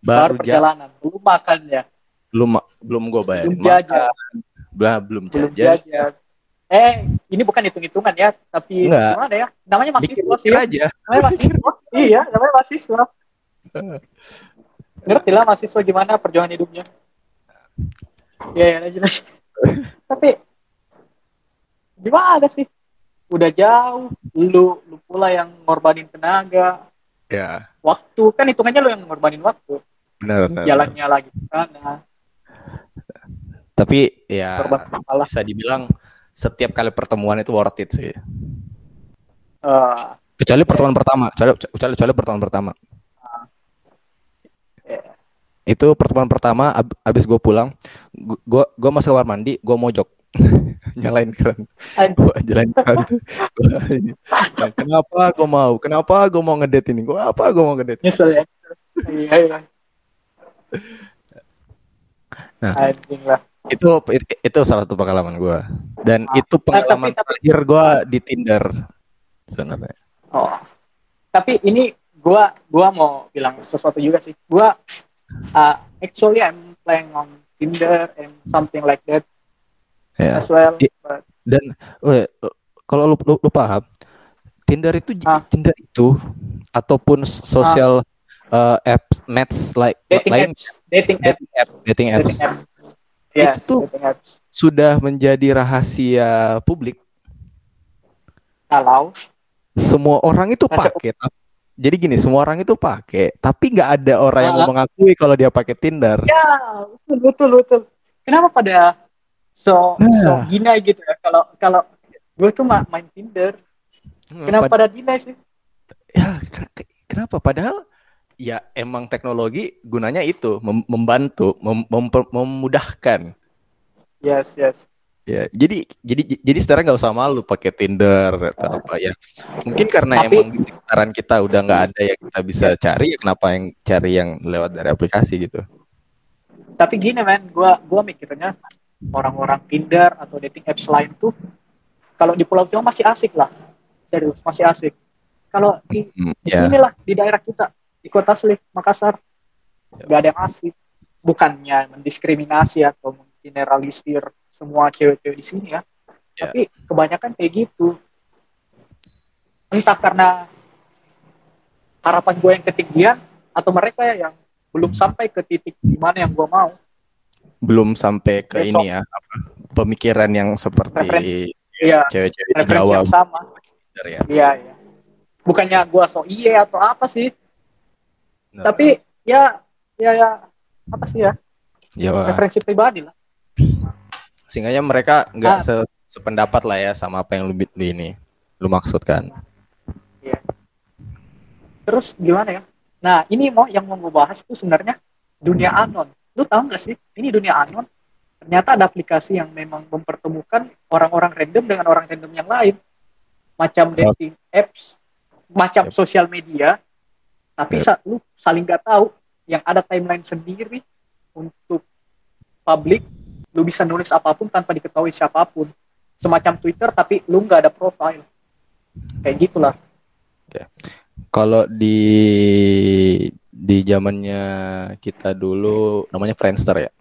Speaker 2: baru,
Speaker 1: baru jalan
Speaker 2: perjalanan. Belum makan ya,
Speaker 1: belum belum gua bayarin
Speaker 2: belum jajan,
Speaker 1: makan, belum belum
Speaker 2: belum
Speaker 1: jajan.
Speaker 2: jajan. Eh, ini bukan hitung-hitungan ya, tapi
Speaker 1: Enggak.
Speaker 2: gimana ya? Namanya mahasiswa sih. Ya.
Speaker 1: aja.
Speaker 2: Namanya mahasiswa. iya, namanya mahasiswa. Ngerti lah mahasiswa gimana perjuangan hidupnya. Ya, ya, lanjut, lanjut. Tapi gimana sih? Udah jauh, lu lu pula yang ngorbanin tenaga,
Speaker 1: Ya,
Speaker 2: waktu kan hitungannya lu yang ngorbanin waktu.
Speaker 1: benar. benar.
Speaker 2: Jalannya lagi ke sana,
Speaker 1: Tapi ya
Speaker 2: masalah.
Speaker 1: bisa dibilang setiap kali pertemuan itu worth it sih.
Speaker 2: Eh,
Speaker 1: Kecuali pertemuan pertama, kecuali, kecuali, kecuali pertemuan pertama.
Speaker 2: ya.
Speaker 1: Itu pertemuan pertama ab, abis gue pulang, gue gue masuk kamar mandi, gue mojok nyalain keran,
Speaker 2: Anjing.
Speaker 1: gue nyalain ini, "Nah, kenapa gue mau? Kenapa gue mau ngedate ini? Gue apa gue mau ngedate?
Speaker 2: nyesel ya. Iya, iya.
Speaker 1: Nah.
Speaker 2: Lah.
Speaker 1: Itu itu salah satu pengalaman gue. Dan
Speaker 2: Ah.
Speaker 1: itu pengalaman
Speaker 2: tapi- tapi-
Speaker 1: terakhir gue di Tinder sebenarnya.
Speaker 2: Oh. Tapi ini gua gua mau bilang sesuatu juga sih. Gua uh, actually I'm playing on Tinder and something like that
Speaker 1: Ya.
Speaker 2: as well. But,
Speaker 1: Dan eh, kalau lu, lu, lu paham, Tinder itu
Speaker 2: Ah.
Speaker 1: Tinder itu ataupun sosial uh, apps match like
Speaker 2: dating
Speaker 1: lain
Speaker 2: apps dating apps
Speaker 1: dating apps dating apps
Speaker 2: dating apps yes
Speaker 1: Itu tuh- sudah menjadi rahasia publik.
Speaker 2: Kalau
Speaker 1: semua orang itu pakai jadi gini semua orang itu pakai tapi nggak ada orang yang mau mengakui kalau dia pakai Tinder.
Speaker 2: Ya betul betul betul. Kenapa pada so so
Speaker 1: Nah.
Speaker 2: gina gitu ya? Kalau kalau gue tuh ma- main Tinder kenapa
Speaker 1: Pad-
Speaker 2: pada deny sih?
Speaker 1: Ya ke- ke- kenapa? Padahal ya emang teknologi gunanya itu mem- membantu mem- memudahkan.
Speaker 2: Yes yes.
Speaker 1: Ya jadi jadi jadi sekarang nggak usah malu pakai Tinder atau apa ya. Mungkin karena
Speaker 2: Tapi-
Speaker 1: emang di sekitaran kita udah nggak ada yang kita bisa cari ya kenapa yang cari yang lewat dari aplikasi gitu?
Speaker 2: Tapi gini men gua gua mikirnya orang-orang Tinder atau dating apps lain tuh kalau di Pulau Jawa masih asik lah. Serius masih asik. Kalau di,
Speaker 1: Hmm,
Speaker 2: di
Speaker 1: ya.
Speaker 2: sini lah di daerah kita di kota Slik Makassar.
Speaker 1: Ya.
Speaker 2: nggak ada yang asik bukannya mendiskriminasi atau menggeneralisir semua cewek-cewek di sini ya.
Speaker 1: Ya.
Speaker 2: tapi kebanyakan kayak gitu. Entah karena harapan gue yang ketinggian atau mereka yang belum sampai ke titik di mana yang gue mau.
Speaker 1: Belum sampai ke
Speaker 2: Besok.
Speaker 1: ini ya apa pemikiran yang seperti
Speaker 2: Referensi. Iya,
Speaker 1: cewek-cewek di
Speaker 2: referensi
Speaker 1: Jawa
Speaker 2: yang sama.
Speaker 1: Ya.
Speaker 2: Iya iya. Bukannya gue so iye atau apa sih
Speaker 1: Nah,
Speaker 2: tapi ya ya ya apa sih ya
Speaker 1: ya
Speaker 2: referensi pribadi lah
Speaker 1: sehingga mereka nggak
Speaker 2: Ah.
Speaker 1: se- sependapat lah ya sama apa yang lu, ini lu maksudkan
Speaker 2: Iya. Terus gimana ya? Nah ini mau yang mau gue bahas itu sebenarnya dunia anon. Lu tahu nggak sih? Ini dunia anon. Ternyata ada aplikasi yang memang mempertemukan orang-orang random dengan orang random yang lain. Macam dating apps, macam
Speaker 1: Yep.
Speaker 2: sosial media. Tapi sa- lu saling nggak tahu. Yang ada timeline sendiri untuk publik. Lu bisa nulis apa pun tanpa diketahui siapa pun. Semacam Twitter tapi lu nggak ada profile. Kayak gitulah.
Speaker 1: kalau di di zamannya kita dulu namanya Friendster ya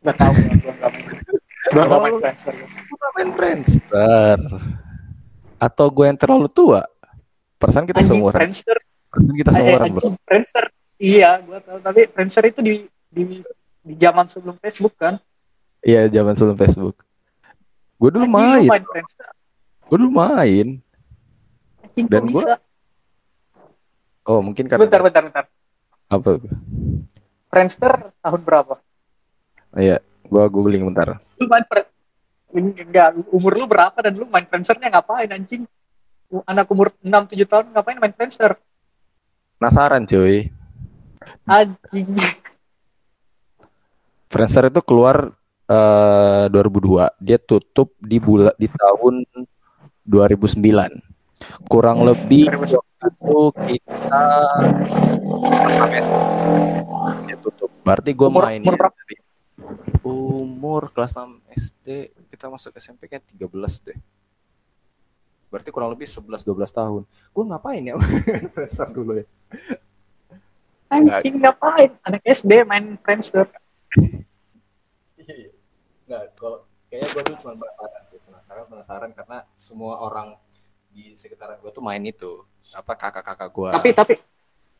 Speaker 2: Gak tahu ya, gue gak main. Gue gak main. Friendster.
Speaker 1: Main Friendster atau gue yang terlalu tua perasaan kita
Speaker 2: Anjing
Speaker 1: seumuran
Speaker 2: Friendster,
Speaker 1: perasaan kita
Speaker 2: eh,
Speaker 1: seumuran bro
Speaker 2: anjing Friendster. Iya, gue tahu. Tapi Friendster itu di di di zaman sebelum Facebook kan.
Speaker 1: iya zaman sebelum Facebook gue dulu
Speaker 2: Anjing,
Speaker 1: main
Speaker 2: main
Speaker 1: gue dulu main
Speaker 2: Anjing,
Speaker 1: Dan gua-
Speaker 2: bisa?
Speaker 1: oh mungkin karena
Speaker 2: Bentar, bentar, bentar.
Speaker 1: apa
Speaker 2: Friendster tahun berapa?
Speaker 1: iya gue googling bentar
Speaker 2: Lu main Fri- Enggak, umur lu berapa dan lu main Friendsternya ngapain anjing? Anak umur 6-7 tahun ngapain main Friendster?
Speaker 1: penasaran cuy
Speaker 2: Anjing.
Speaker 1: Friendster itu keluar eh 2002 dia tutup di bulan di tahun 2009 kurang lebih
Speaker 2: 2009.
Speaker 1: itu kita dia tutup berarti gue main
Speaker 2: umur berapa?
Speaker 1: umur kelas 6 SD kita masuk SMP kan 13 deh berarti kurang lebih 11-12 tahun gue ngapain ya main Friendster dulu ya
Speaker 2: Anjing ngapain? Anak SD main Friendster.
Speaker 1: Iya. Nggak, kalau kayaknya gue tuh cuma penasaran sih, penasaran, penasaran karena semua orang di sekitaran gue tuh main itu, apa kakak-kakak gue.
Speaker 2: Tapi tapi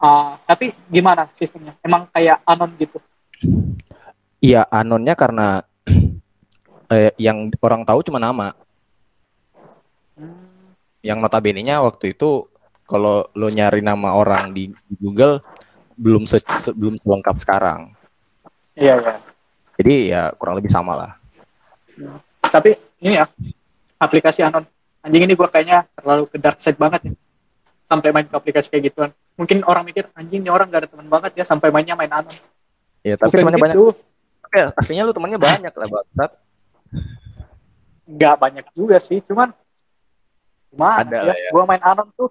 Speaker 2: ah, tapi gimana sistemnya? Emang kayak anon gitu.
Speaker 1: Iya, anonnya karena eh, yang orang tahu cuma nama.
Speaker 2: Hmm.
Speaker 1: Yang notabene-nya waktu itu kalau lo nyari nama orang di Google belum se se- belum selengkap sekarang.
Speaker 2: Iya iya.
Speaker 1: Jadi ya kurang lebih sama lah.
Speaker 2: Tapi ini ya aplikasi anon. Anjing ini gua kayaknya terlalu ke dark side banget ya. Sampai main ke aplikasi kayak gituan. Mungkin orang mikir anjing ini orang gak ada teman banget ya sampai mainnya main anon.
Speaker 1: Ya, tapi
Speaker 2: Bukan
Speaker 1: temannya banyak.
Speaker 2: gitu.
Speaker 1: Tapi aslinya lu temannya banyak lah, Bangsat.
Speaker 2: Nggak banyak juga sih, cuman gimana
Speaker 1: Ada
Speaker 2: ya?
Speaker 1: ya.
Speaker 2: Gua main anon tuh.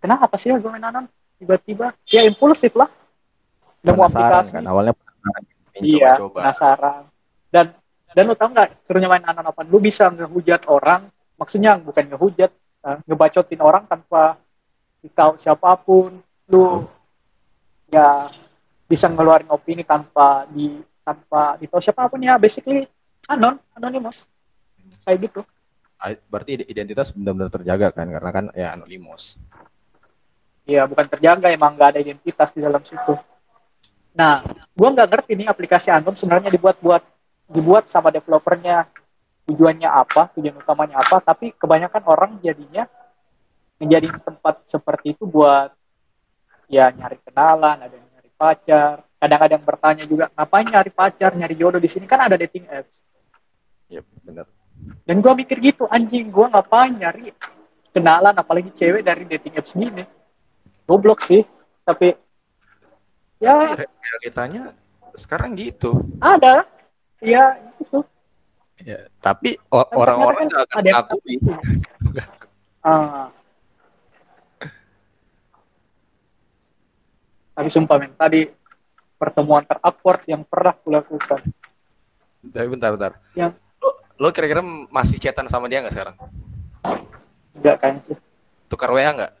Speaker 2: Kenapa sih ya gua main anon? Tiba-tiba ya impulsif lah. Nemu
Speaker 1: Penasaran
Speaker 2: aplikasi.
Speaker 1: kan, awalnya penasaran.
Speaker 2: Iya, penasaran. Dan dan lu tau nggak serunya main anon apa? Lu bisa ngehujat orang, maksudnya bukan ngehujat, eh, ngebacotin orang tanpa tahu siapa pun. Lu ya bisa ngeluarin opini tanpa di tanpa ditahu siapa pun ya. Basically anon, anonymous. Kayak gitu.
Speaker 1: Berarti ide- identitas benar-benar terjaga kan karena kan ya anonymous
Speaker 2: Iya, bukan terjaga, emang nggak ada identitas di dalam situ. Nah, gua nggak ngerti nih aplikasi Anom sebenarnya dibuat-buat dibuat sama developernya tujuannya apa, tujuan utamanya apa, tapi kebanyakan orang jadinya menjadi tempat seperti itu buat ya nyari kenalan, ada yang nyari pacar, kadang-kadang bertanya juga ngapain nyari pacar, nyari jodoh di sini kan ada dating apps.
Speaker 1: Iya, benar.
Speaker 2: Dan gua mikir gitu, anjing gua ngapain nyari kenalan apalagi cewek dari dating apps gini. Goblok sih, tapi ya
Speaker 1: Re- Realitanya sekarang gitu.
Speaker 2: ada. Ya, itu.
Speaker 1: Ya, tapi
Speaker 2: Kan
Speaker 1: orang-orang nggak akan
Speaker 2: ada. Ah. Tapi sumpah men, tadi pertemuan terupward yang pernah kulakukan.
Speaker 1: Tapi bentar, bentar.
Speaker 2: Yang
Speaker 1: Lo, kira-kira masih chatan sama dia nggak sekarang?
Speaker 2: enggak kayaknya sih.
Speaker 1: Tukar WA nggak?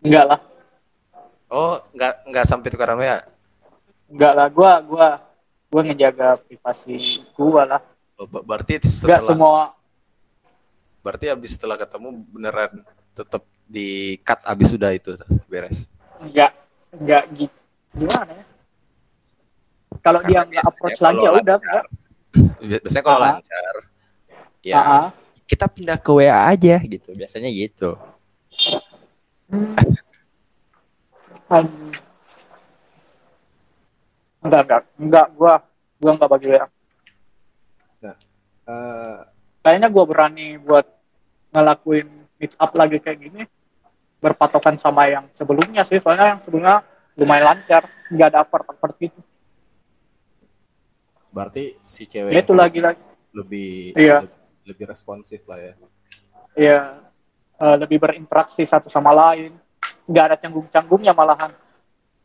Speaker 2: Enggak lah.
Speaker 1: Oh, nggak nggak sampai tukaran WA.
Speaker 2: Enggak lah, gua gua gua ngejaga privasi gua lah.
Speaker 1: Oh, ber- berarti
Speaker 2: Enggak
Speaker 1: setelah
Speaker 2: semua
Speaker 1: berarti abis setelah ketemu beneran tetap di cut abis sudah itu beres.
Speaker 2: enggak enggak gitu. Gimana ya? Kalau dia nggak approach lagi ya udah enggak.
Speaker 1: Biasanya kalau
Speaker 2: Ah.
Speaker 1: lancar, ya
Speaker 2: Ah, ah.
Speaker 1: kita pindah ke WA aja gitu. Biasanya gitu.
Speaker 2: Hmm. Anjing. Enggak, enggak, enggak, gua gua enggak bagi WA.
Speaker 1: Eh,
Speaker 2: Kayaknya gua berani buat ngelakuin meet up lagi kayak gini berpatokan sama yang sebelumnya sih, soalnya yang sebelumnya lumayan lancar, nggak ada effort-effort gitu.
Speaker 1: Berarti si cewek
Speaker 2: itu lagi lagi,
Speaker 1: lebih
Speaker 2: Iya.
Speaker 1: lebih, lebih responsif lah ya.
Speaker 2: ya eh, lebih berinteraksi satu sama lain, nggak ada canggung-canggungnya malahan.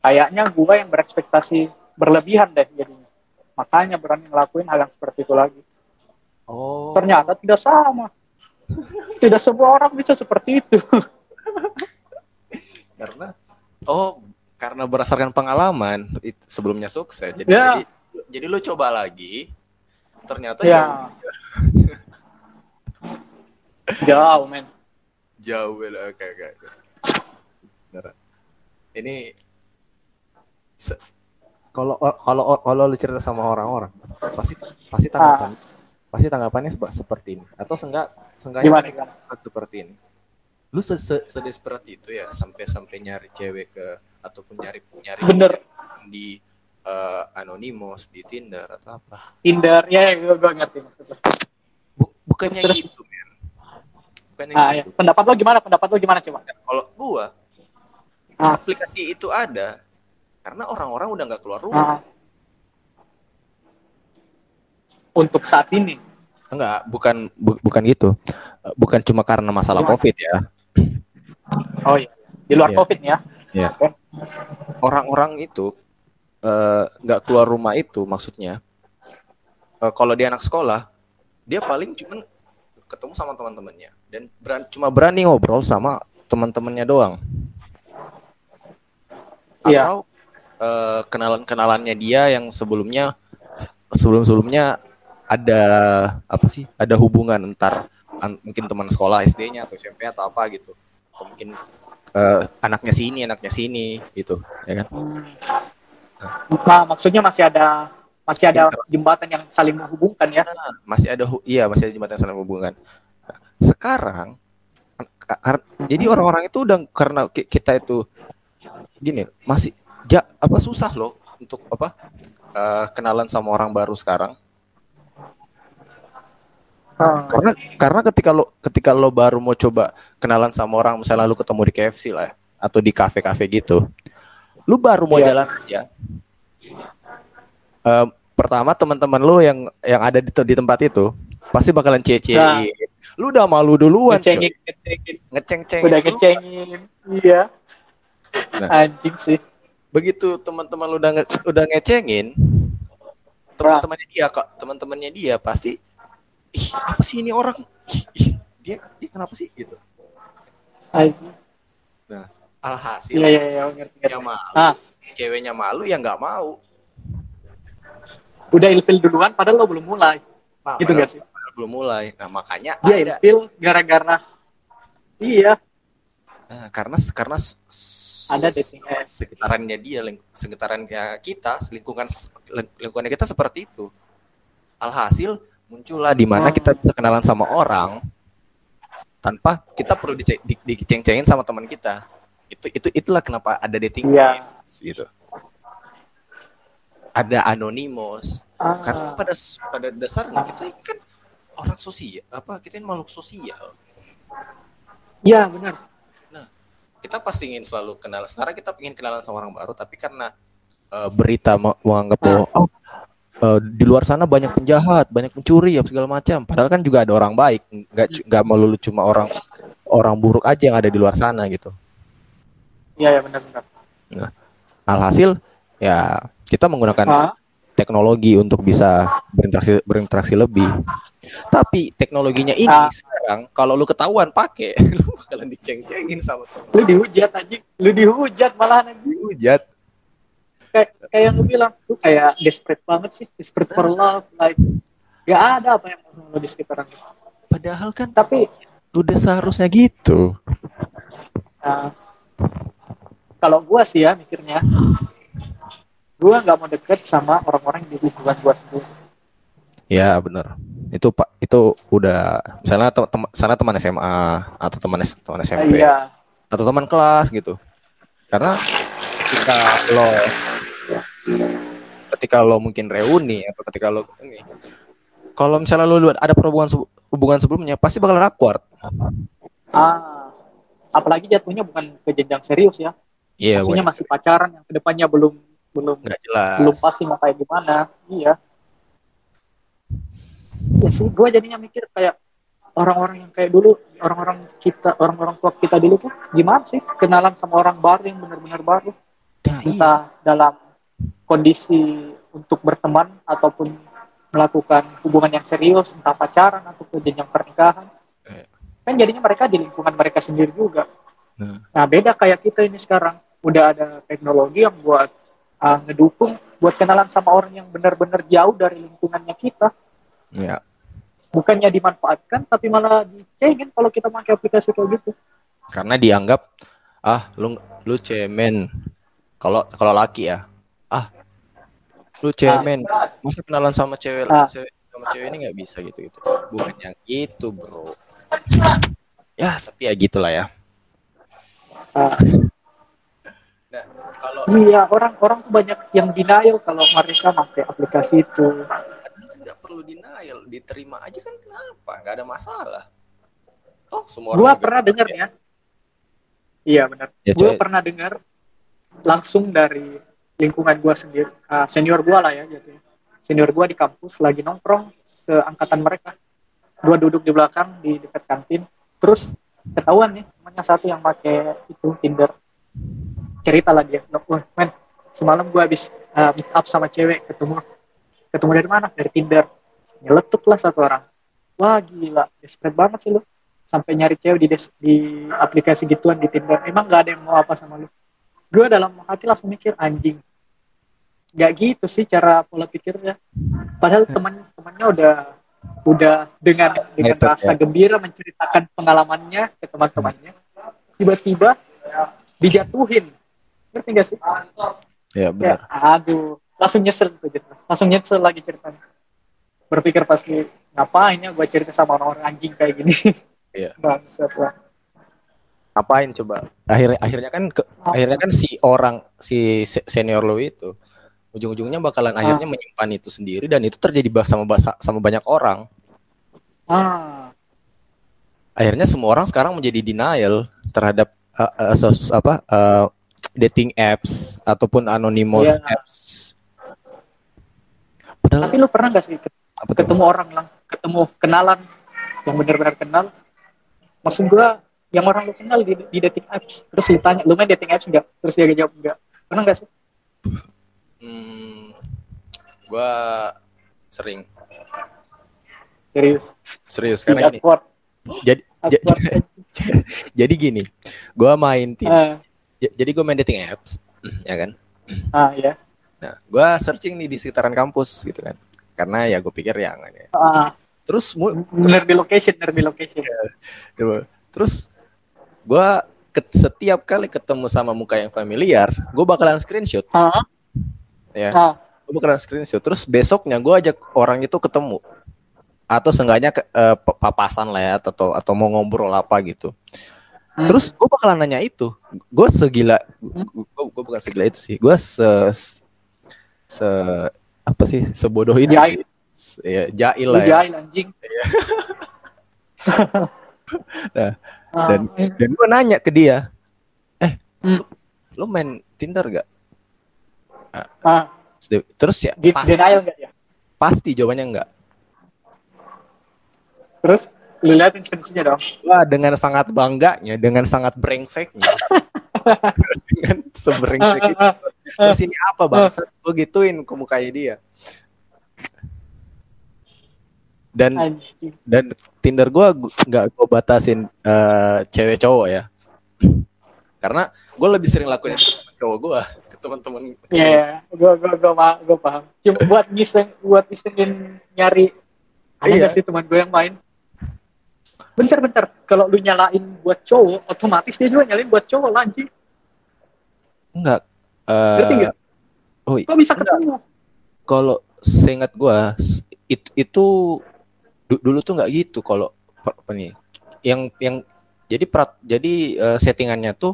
Speaker 2: Kayaknya gua yang berekspektasi berlebihan deh jadinya. Makanya berani ngelakuin hal yang seperti itu lagi.
Speaker 1: Oh.
Speaker 2: ternyata tidak sama. Tidak semua orang bisa seperti itu.
Speaker 1: karena oh karena berdasarkan pengalaman sebelumnya sukses jadi
Speaker 2: Ya.
Speaker 1: jadi jadi lu coba lagi ternyata
Speaker 2: ya. Jauh, men.
Speaker 1: jauh oke oke oke. Beneran. ini se- kalau kalau kalau lu cerita sama orang-orang pasti pasti tanggapan pasti tanggapannya sep- seperti ini atau seenggak seenggaknya
Speaker 2: Gimana,
Speaker 1: seperti ini lu se se itu ya sampai sampai nyari cewek ke ataupun nyari nyari
Speaker 2: Bener.
Speaker 1: di eh, anonymous di Tinder atau apa
Speaker 2: Tinder, ya, ya gue, gue ngerti maksudnya.
Speaker 1: Bu- bukannya
Speaker 2: Terus,
Speaker 1: gitu men bukannya
Speaker 2: Ah, ya.
Speaker 1: gitu
Speaker 2: Pendapat lo gimana? Pendapat lo gimana, coba?
Speaker 1: kalau gua
Speaker 2: Ah.
Speaker 1: aplikasi itu ada karena orang-orang udah nggak keluar rumah
Speaker 2: Ah. Untuk saat ini.
Speaker 1: enggak bukan bu- bukan gitu bukan cuma karena masalah
Speaker 2: Gimana?
Speaker 1: covid ya
Speaker 2: Oh iya. Di luar
Speaker 1: Iya.
Speaker 2: COVID ya.
Speaker 1: ya
Speaker 2: Oke.
Speaker 1: orang-orang itu eh, nggak keluar rumah itu maksudnya. Eh, kalau dia anak sekolah dia paling cuma ketemu sama teman-temannya. Dan beran- cuma berani ngobrol sama teman-temannya doang.
Speaker 2: Iya.
Speaker 1: atau eh, kenalan-kenalannya dia yang sebelumnya sebelum-sebelumnya ada apa sih ada hubungan entar an- mungkin teman sekolah SD-nya atau SMP atau apa gitu. Atau mungkin eh, anaknya sini anaknya sini gitu ya kan?
Speaker 2: Hmm. Nah, maksudnya masih ada masih ada jembatan yang saling menghubungkan ya.
Speaker 1: masih ada iya masih ada jembatan saling hubungan Nah, sekarang ka- kar- jadi orang-orang itu udah karena ki- kita itu gini masih ja, apa susah loh untuk apa eh, kenalan sama orang baru sekarang
Speaker 2: Hmm.
Speaker 1: karena karena ketika lo ketika lo baru mau coba kenalan sama orang misalnya lo ketemu di KFC lah ya, atau di kafe-kafe gitu lu baru mau
Speaker 2: Iya.
Speaker 1: jalan aja Eh, pertama teman-teman lu yang yang ada di, di tempat itu pasti bakalan cece
Speaker 2: Nah.
Speaker 1: lu udah malu duluan.
Speaker 2: Ngecengin, ngecengin.
Speaker 1: ngeceng-ceng
Speaker 2: Udah ngecengin. Iya.
Speaker 1: Nah.
Speaker 2: Anjing sih.
Speaker 1: begitu teman-teman lu udah nge- udah ngecengin teman-temannya dia kak teman-temannya dia pasti ih apa sih ini orang ih, ih, dia dia kenapa sih gitu
Speaker 2: Anjing.
Speaker 1: Alhasil
Speaker 2: Iya, iya, iya, ngerti, ngerti.
Speaker 1: ya malu
Speaker 2: Ah.
Speaker 1: ceweknya malu ya nggak mau
Speaker 2: Udah ilfil duluan padahal lo belum mulai.
Speaker 1: Nah,
Speaker 2: Gitu nggak sih?
Speaker 1: belum mulai nah makanya
Speaker 2: Dia
Speaker 1: ada
Speaker 2: ilfil gara-gara Iya.
Speaker 1: Nah, karena karena
Speaker 2: ada dating apps
Speaker 1: sekitarannya dia, sekitarannya kita, lingkungan lingkungannya kita seperti itu. Alhasil muncullah di mana kita bisa kenalan sama orang tanpa kita perlu diceng-cengin sama teman kita. Itu itu itulah kenapa ada dating
Speaker 2: yeah.
Speaker 1: apps gitu. Ada anonymous. Ah. Karena pada pada dasarnya kita kan orang sosial, apa kita ini makhluk sosial.
Speaker 2: Iya, benar
Speaker 1: kita pasti ingin selalu kenal. Sekarang kita ingin kenalan sama orang baru, tapi karena uh, berita menganggap bahwa oh uh, di luar sana banyak penjahat, banyak pencuri ya segala macam. Padahal kan juga ada orang baik, nggak nggak melulu cuma orang orang buruk aja yang ada di luar sana gitu.
Speaker 2: Iya ya benar-benar.
Speaker 1: Nah, alhasil ya kita menggunakan ha? teknologi untuk bisa berinteraksi berinteraksi lebih. Tapi teknologinya ini ah. sekarang kalau lu ketahuan pakai, lu bakalan diceng-cengin sama
Speaker 2: temen. Lu dihujat aja, lu dihujat malah.
Speaker 1: Dihujat.
Speaker 2: Kayak kayak yang lu bilang, lu kayak desperate banget sih, desperate for love, like gak ada apa yang mau sama lu di sekitaran lu.
Speaker 1: Padahal kan tapi udah seharusnya gitu.
Speaker 2: Nah, kalau gua sih ya mikirnya, gua nggak mau deket sama orang-orang di lingkungan gua sendiri.
Speaker 1: Ya benar itu pak itu udah misalnya tem sana teman SMA atau teman teman SMP iya. atau teman kelas gitu karena ketika lo ketika lo mungkin reuni atau ketika lo ini kalau misalnya lo ada hubungan hubungan sebelumnya pasti bakal awkward
Speaker 2: ah apalagi jatuhnya bukan ke jenjang serius ya iya maksudnya masih pacaran yang ke depannya belum belum
Speaker 1: jelas.
Speaker 2: belum pasti mau kayak gimana iya ya sih gue jadinya mikir kayak orang-orang yang kayak dulu orang-orang kita orang-orang tua kita dulu tuh gimana sih kenalan sama orang baru yang benar-benar baru ya, entah iya. dalam kondisi untuk berteman ataupun melakukan hubungan yang serius entah pacaran ataupun jenjang pernikahan eh. kan jadinya mereka di lingkungan mereka sendiri juga nah. nah beda kayak kita ini sekarang udah ada teknologi yang buat uh, ngedukung buat kenalan sama orang yang benar-benar jauh dari lingkungannya kita
Speaker 1: Ya.
Speaker 2: Bukannya dimanfaatkan, tapi malah dicengin kalau kita pakai aplikasi kayak gitu.
Speaker 1: Karena dianggap ah lu lu cemen. Kalau kalau laki ya, ah lu cemen. Ah. Masa kenalan sama cewek, ah. cewek sama cewek ini nggak bisa gitu gitu. Bukan yang itu bro. Ya tapi ya gitulah ya.
Speaker 2: Ah. Iya orang-orang tuh banyak yang denial kalau mereka pakai aplikasi itu.
Speaker 1: Nggak perlu denial diterima aja kan kenapa? Nggak ada masalah.
Speaker 2: Oh semua gua pernah dengar ya. Iya benar. Ya, gua pernah dengar langsung dari lingkungan gua sendiri uh, senior gua lah ya jadi. Senior gua di kampus lagi nongkrong seangkatan mereka. Gua duduk di belakang di dekat kantin. Terus ketahuan nih temannya satu yang pakai itu Tinder cerita lah dia. Wah men semalam gua habis uh, meet up sama cewek ketemu ketemu dari mana? Dari Tinder. Nyeletuk lah satu orang. Wah gila desperate banget sih lu. Sampai nyari cewek di des di aplikasi gituan di Tinder. Emang gak ada yang mau apa sama lu. Gue dalam hati langsung mikir anjing. Gak gitu sih cara pola pikirnya. Padahal teman temannya udah udah dengan dengan rasa ya. gembira menceritakan pengalamannya ke teman-temannya tiba-tiba dijatuhin ngerti gak sih?
Speaker 1: Ya benar.
Speaker 2: ya, aduh langsung nyesel tuh gitu langsung nyesel lagi ceritanya. Berpikir pasti ngapain ya gue cerita sama orang-orang anjing kayak gini?
Speaker 1: Iya. Bangsat lah ngapain coba? Akhirnya akhirnya kan ke, oh. akhirnya kan si orang si senior lo itu ujung-ujungnya bakalan ah. akhirnya menyimpan itu sendiri dan itu terjadi sama sama banyak orang.
Speaker 2: Ah.
Speaker 1: akhirnya semua orang sekarang menjadi denial terhadap uh, uh, sos, apa uh, dating apps ataupun anonymous yeah. apps
Speaker 2: Padahal... Tapi lu pernah gak sih ketemu orang lang, ketemu kenalan yang benar-benar kenal? Maksud gua yang orang lu kenal di, di dating apps, terus lu tanya, lu main dating apps enggak? Terus dia jawab enggak. Pernah gak sih?
Speaker 1: Hmm, gua sering.
Speaker 2: Serius?
Speaker 1: Serius karena gini. Jadi jadi gini, gua main tim. Uh. Jadi gua main dating apps, ya kan?
Speaker 2: Ah, ya.
Speaker 1: Nah, gue searching nih di sekitaran kampus gitu kan. Karena ya gue pikir ya
Speaker 2: ya. Uh, terus
Speaker 1: nerbi
Speaker 2: location, nerbi location.
Speaker 1: Ya, terus gue ke- setiap kali ketemu sama muka yang familiar, gue bakalan screenshot
Speaker 2: Ah,
Speaker 1: ya.
Speaker 2: ah,
Speaker 1: Gue bakalan screenshot. Terus besoknya gue ajak orang itu ketemu atau seenggaknya ke- eh, pa- papasan lah ya atau atau mau ngobrol apa gitu.
Speaker 2: Hmm.
Speaker 1: Terus gue bakalan nanya itu. Gue segila, gue gue bukan segila itu sih. Gue se, se apa sih sebodoh itu.
Speaker 2: Jahil.
Speaker 1: sih. Ya, jahil
Speaker 2: lu
Speaker 1: lah ya.
Speaker 2: jahil anjing.
Speaker 1: Nah,
Speaker 2: Ah,
Speaker 1: dan- Dan gue nanya ke dia, eh,
Speaker 2: Hmm.
Speaker 1: lu main Tinder gak?
Speaker 2: ah,
Speaker 1: Terus ya pasti,
Speaker 2: denial nggak ya?
Speaker 1: pasti jawabannya enggak.
Speaker 2: Terus lu liatin screenshotnya dong.
Speaker 1: Wah dengan sangat bangganya, dengan sangat brengseknya, dengan sebrengsek itu. Terus ini apa bangsa? Gue gituin ke mukanya dia. Dan
Speaker 2: Anjing.
Speaker 1: dan Tinder gue nggak gue batasin eh, cewek cowok ya, karena gue lebih sering lakuin itu cowok gue, ke teman-teman.
Speaker 2: Iya, yeah, gua gua ma- gua paham. Cuma buat ngiseng buat isengin nyari ada
Speaker 1: Iya.
Speaker 2: sih teman gue yang main? Bentar-bentar, kalau lu nyalain buat cowok, otomatis dia juga nyalain buat cowok lah, anjing.
Speaker 1: Enggak. eh,
Speaker 2: Ngerti nggak?
Speaker 1: oh,
Speaker 2: Kok bisa ketemu?
Speaker 1: kalau seingat gua s- it- itu du- dulu tuh nggak gitu kalau apa nih yang yang jadi prat jadi eh, settingannya tuh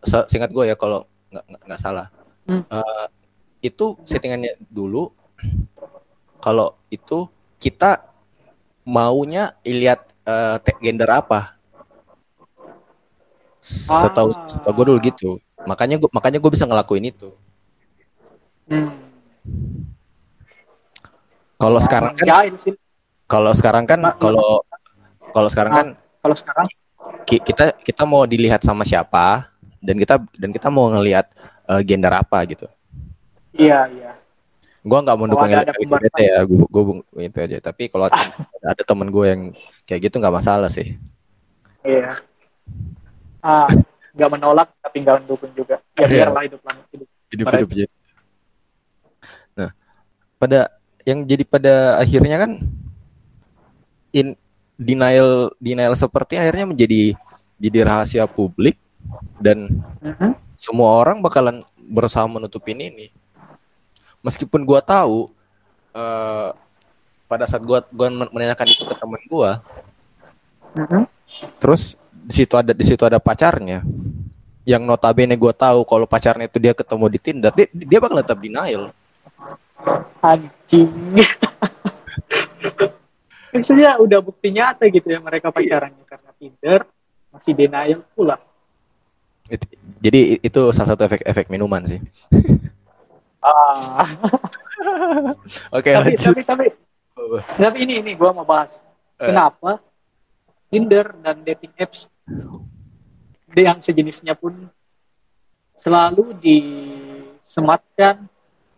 Speaker 1: se- seingat gua ya kalau nggak nggak- salah
Speaker 2: Hmm.
Speaker 1: Eh, itu settingannya dulu kalau itu kita maunya lihat te- gender apa setahu
Speaker 2: Ah.
Speaker 1: setahu gue dulu gitu makanya gua makanya gue bisa ngelakuin itu
Speaker 2: Hmm.
Speaker 1: kalau sekarang kan. Kalau sekarang kan kalau kalau sekarang kan
Speaker 2: Kalau sekarang,
Speaker 1: ki- kita kita mau dilihat sama siapa dan kita dan kita mau ngelihat eh, gender apa gitu.
Speaker 2: iya iya.
Speaker 1: Gua nggak mau
Speaker 2: Oh,
Speaker 1: LGBT ya, gua, gua bung- itu aja. Tapi kalau ada, ada temen gue yang kayak gitu nggak masalah sih.
Speaker 2: Iya. Ah, nggak menolak tapi nggak mendukung juga. Ya
Speaker 1: Iya.
Speaker 2: biarlah hidup lah hidup.
Speaker 1: Hidup hidup aja. Nah, pada yang jadi pada akhirnya kan in denial denial seperti akhirnya menjadi jadi rahasia publik dan
Speaker 2: Mhm.
Speaker 1: semua orang bakalan berusaha menutupin ini. Meskipun gua tahu eh, pada saat gua gua men- menanyakan itu ke teman gua,
Speaker 2: Mhm.
Speaker 1: terus di situ ada di situ ada pacarnya. Yang notabene gua tahu kalau pacarnya itu dia ketemu di Tinder, dia, dia bakal tetap denial.
Speaker 2: Anjing. Maksudnya udah bukti nyata gitu ya mereka pacarannya karena Tinder masih denial pula.
Speaker 1: Jadi itu salah satu efek-efek minuman sih.
Speaker 2: Ah.
Speaker 1: Oke
Speaker 2: tapi,
Speaker 1: lanjut.
Speaker 2: tapi tapi tapi ini ini gua mau bahas
Speaker 1: Eh.
Speaker 2: kenapa Tinder dan dating apps yang sejenisnya pun selalu disematkan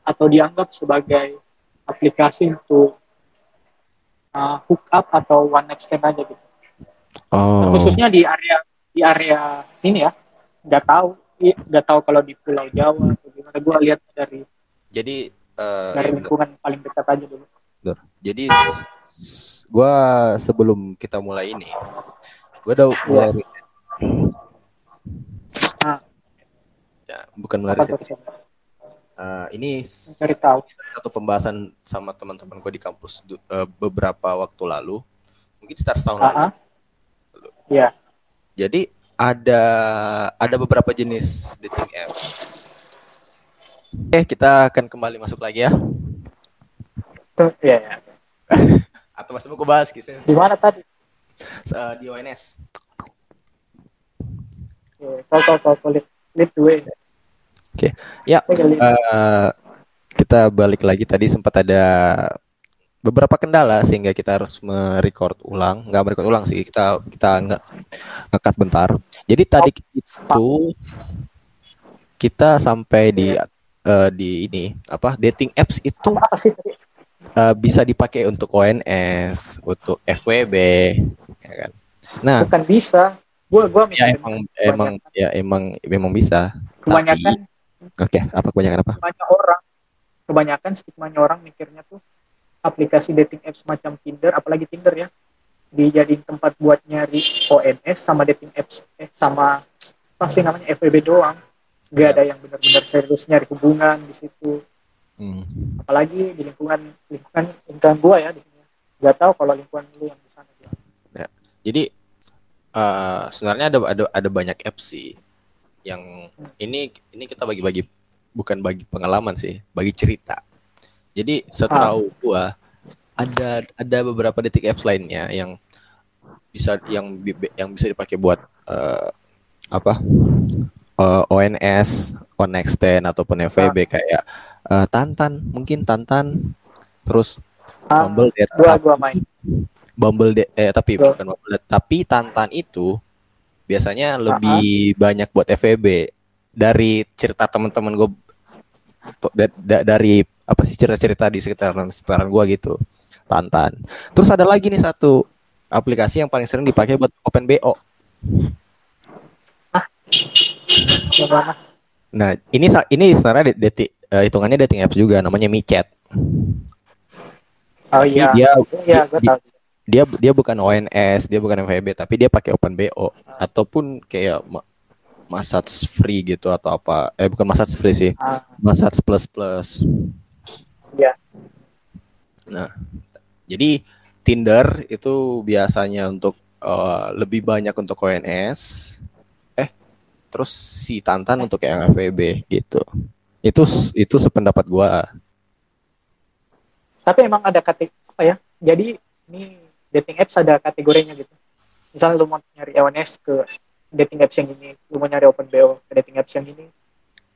Speaker 2: atau dianggap sebagai aplikasi untuk uh, hook up atau one night stand aja gitu.
Speaker 1: Oh.
Speaker 2: Khususnya di area di area sini ya. Nggak tahu nggak tahu kalau di Pulau Jawa atau gimana. Gua lihat dari
Speaker 1: Jadi eh,
Speaker 2: dari
Speaker 1: ya,
Speaker 2: lingkungan paling dekat aja dulu.
Speaker 1: Betul. Jadi gua sebelum kita mulai ini, gua udah mulai riset.
Speaker 2: Ah.
Speaker 1: Ya, bukan mulai riset. Eh, ini
Speaker 2: tahu.
Speaker 1: satu pembahasan sama teman-teman gue di kampus eh, beberapa waktu lalu, mungkin sekitar setahun lalu.
Speaker 2: Ah, ah. Iya.
Speaker 1: Jadi ada ada beberapa jenis dating apps. Oke, kita akan kembali masuk lagi ya.
Speaker 2: Tuh, iya, iya.
Speaker 1: Atau masih mau bahas kisahnya
Speaker 2: Di mana tadi?
Speaker 1: Eh, di ONS.
Speaker 2: Iya, Tahu tahu tahu. Lead, lead the way.
Speaker 1: Ya,
Speaker 2: Oke, lead.
Speaker 1: eh, kita balik lagi tadi sempat ada beberapa kendala sehingga kita harus merecord ulang, nggak merecord ulang sih kita kita nggak ngekat bentar. Jadi tadi itu kita sampai di eh, di ini apa dating apps itu
Speaker 2: Apa sih
Speaker 1: eh, bisa dipakai untuk ONS, untuk FWB, ya kan. Nah,
Speaker 2: Bukan bisa. Gua gua
Speaker 1: ya emang emang ya emang memang bisa.
Speaker 2: kebanyakan
Speaker 1: Oke, apa kebanyakan apa?
Speaker 2: banyak orang kebanyakan stigmanya orang mikirnya tuh aplikasi dating apps macam Tinder apalagi Tinder ya dijadiin tempat buat nyari ONS sama dating apps eh, sama pasti namanya FWB doang nggak
Speaker 1: Ya.
Speaker 2: ada yang benar-benar serius nyari hubungan di situ
Speaker 1: Hmm.
Speaker 2: apalagi di lingkungan lingkungan lingkungan gua ya di sini nggak tahu kalau lingkungan lu yang di sana gimana.
Speaker 1: Jadi eh sebenarnya ada ada ada banyak apps sih yang ini ini kita bagi-bagi bukan bagi pengalaman sih, bagi cerita. Jadi setahu gua ada ada beberapa detik apps lainnya yang bisa yang yang bisa dipakai buat eh, apa eh, ONS, on extend ataupun FVB kayak eh, Tantan, mungkin Tantan, terus
Speaker 2: Ah,
Speaker 1: Bumble Date,
Speaker 2: gua gua main
Speaker 1: Bumble Date, eh tapi
Speaker 2: Betul.
Speaker 1: bukan Bumble Date, tapi Tantan itu biasanya lebih banyak buat FVB dari cerita teman-teman gue dari apa sih cerita-cerita di sekitaran sekitaran gue gitu Tantan. Terus ada lagi nih satu aplikasi yang paling sering dipakai buat OpenBO.
Speaker 2: yang mana
Speaker 1: Nah ini ini sebenarnya de- detik eh, hitungannya dating apps juga namanya MiChat.
Speaker 2: oh
Speaker 1: Tapi
Speaker 2: iya
Speaker 1: dia
Speaker 2: iya gua
Speaker 1: di-
Speaker 2: tahu
Speaker 1: dia dia bukan ONS, dia bukan FVB, tapi dia pakai OpenBO ataupun kayak ma- Massage free gitu atau apa. Eh bukan Massage free sih,
Speaker 2: Ah,
Speaker 1: Massage plus plus.
Speaker 2: Iya.
Speaker 1: Nah, jadi Tinder itu biasanya untuk eh, lebih banyak untuk ONS. Terus si Tantan untuk yang FVB gitu. Itu itu sependapat gua.
Speaker 2: tapi emang ada kategori apa ya jadi ini dating apps ada kategorinya gitu misalnya lu mau nyari awareness ke dating apps yang ini lu mau nyari open BO ke dating apps yang ini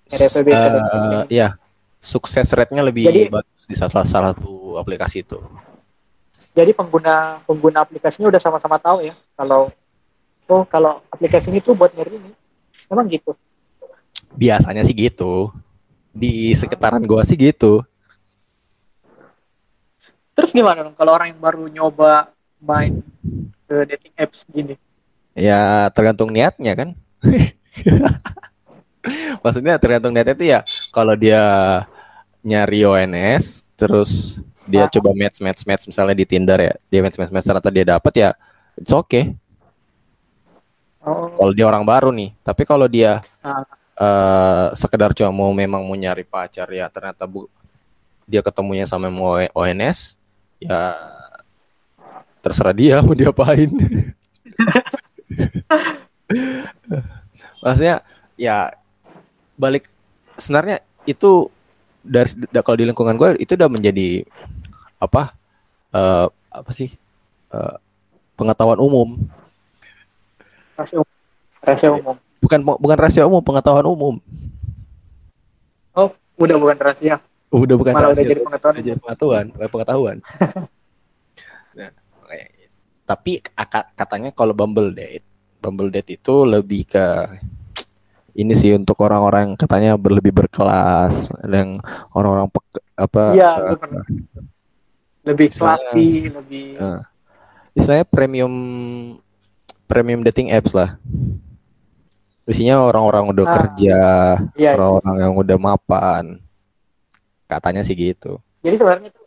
Speaker 2: nyari FWB ke dating apps yang
Speaker 1: Eh,
Speaker 2: ini
Speaker 1: ya, sukses rate-nya lebih
Speaker 2: Jadi-
Speaker 1: bagus di salah salah satu aplikasi itu.
Speaker 2: jadi pengguna pengguna aplikasinya udah sama-sama tahu ya kalau oh kalau aplikasi ini tuh buat nyari ini emang gitu
Speaker 1: Biasanya sih gitu. Di sekitaran gua sih gitu.
Speaker 2: terus gimana dong kalau orang yang baru nyoba main ke dating apps gini
Speaker 1: Ya tergantung niatnya kan. Maksudnya tergantung niatnya itu ya kalau dia nyari ONS terus dia
Speaker 2: Ah.
Speaker 1: coba match match match misalnya di Tinder ya, dia match match match ternyata dia dapat ya it's okay.
Speaker 2: Oh
Speaker 1: Kalau dia orang baru nih, tapi kalau dia
Speaker 2: Ah.
Speaker 1: eh sekedar cuma mau memang mau nyari pacar ya ternyata bu dia ketemunya sama mau ONS ya terserah dia mau diapain. Maksudnya ya balik sebenarnya itu dari da- kalau di lingkungan gue itu udah menjadi apa eh, apa sih eh, pengetahuan umum
Speaker 2: rahasia umum. Rahasia umum.
Speaker 1: Bukan bukan rahasia umum pengetahuan umum.
Speaker 2: Oh udah bukan rahasia.
Speaker 1: Udah bukan
Speaker 2: malah udah
Speaker 1: rahasia.
Speaker 2: jadi pengetahuan.
Speaker 1: Udah jadi pengetahuan nah, tapi katanya kalau Bumble Date Bumble Date itu lebih ke ini sih untuk orang-orang yang katanya berlebih berkelas yang orang-orang apa
Speaker 2: iya pernah lebih klasi lebih
Speaker 1: eh, istilahnya premium premium dating apps lah. Isinya orang-orang udah
Speaker 2: Ah.
Speaker 1: kerja
Speaker 2: iya
Speaker 1: orang-orang yang udah mapan. Katanya sih gitu.
Speaker 2: Jadi sebenarnya tuh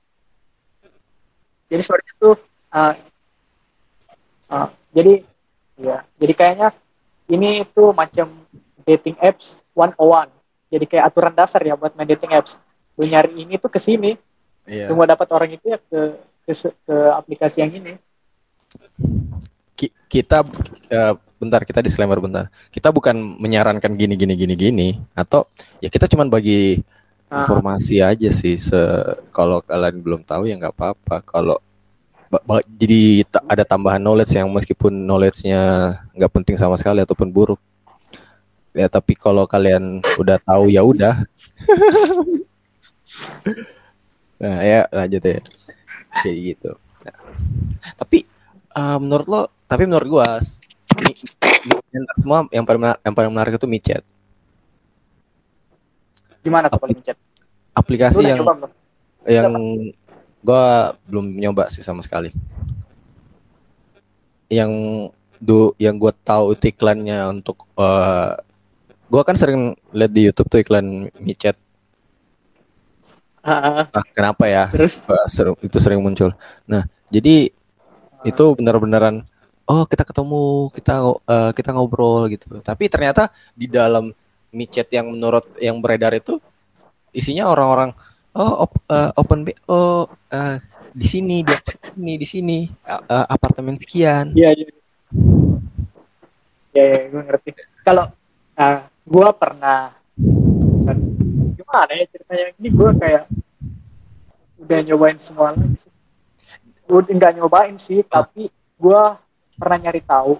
Speaker 2: jadi sebenarnya tuh uh, uh, jadi ya jadi kayaknya ini tuh macam dating apps 101 jadi kayak aturan dasar ya buat main dating apps. Lu nyari ini tuh ke sini
Speaker 1: iya.
Speaker 2: mau dapat orang itu ya ke ke, ke aplikasi yang ini
Speaker 1: Ki- kita eh, bentar kita disclaimer bentar. Kita bukan menyarankan gini gini gini gini atau ya kita cuman bagi
Speaker 2: Ah.
Speaker 1: informasi aja sih. Se kalau kalian belum tahu ya nggak apa-apa. Kalau jadi ta- ada tambahan knowledge yang meskipun knowledge-nya nggak penting sama sekali ataupun buruk. Ya tapi kalau kalian udah tahu ya udah. Nah ya lanjut ya. Kayak gitu. Nah, tapi eh, menurut lo tapi menurut gua semua yang paling menar- yang paling menarik itu micet.
Speaker 2: Gimana tuh paling lu
Speaker 1: aplikasi yang
Speaker 2: coba belum?
Speaker 1: yang gua belum nyoba sih sama sekali. Yang do yang gua tahu itu iklannya untuk eh gua kan sering lihat di YouTube tuh iklan micet.
Speaker 2: Ah,
Speaker 1: kenapa ya?
Speaker 2: Terus?
Speaker 1: Itu sering muncul. Nah jadi itu benar-benaran oh kita ketemu kita uh, kita ngobrol gitu. Tapi ternyata di dalam micet yang menurut yang beredar itu isinya orang-orang oh op, uh, open BO uh, di sini di sini di sini uh, apartemen sekian.
Speaker 2: Iya iya. Ya, ya gue ngerti. Kalau uh, gue pernah gimana ya ceritanya? Ini gue kayak udah nyobain semua lagi sih. Gue nggak nyobain sih oh. tapi gue pernah nyari tahu.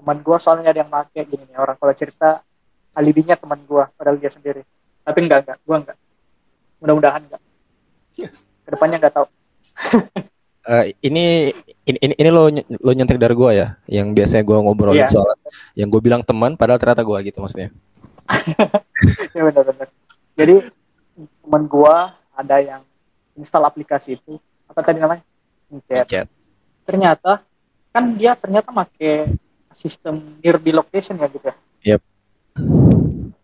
Speaker 2: Teman gue soalnya ada yang make gini nih orang kalau cerita alibinya teman gue padahal dia sendiri. Tapi enggak enggak gue enggak. Mudah-mudahan enggak. Ke depannya enggak tahu.
Speaker 1: Uh, ini ini ini, ini lo lo nyentek dari gue ya yang biasanya gue ngobrolin yeah. soal yang gue bilang teman padahal ternyata gue gitu maksudnya.
Speaker 2: Ya benar-benar. Jadi teman gue ada yang install aplikasi itu. Apa tadi namanya? Chat ternyata kan dia ternyata make sistem nearby location ya gitu ya.
Speaker 1: Yep.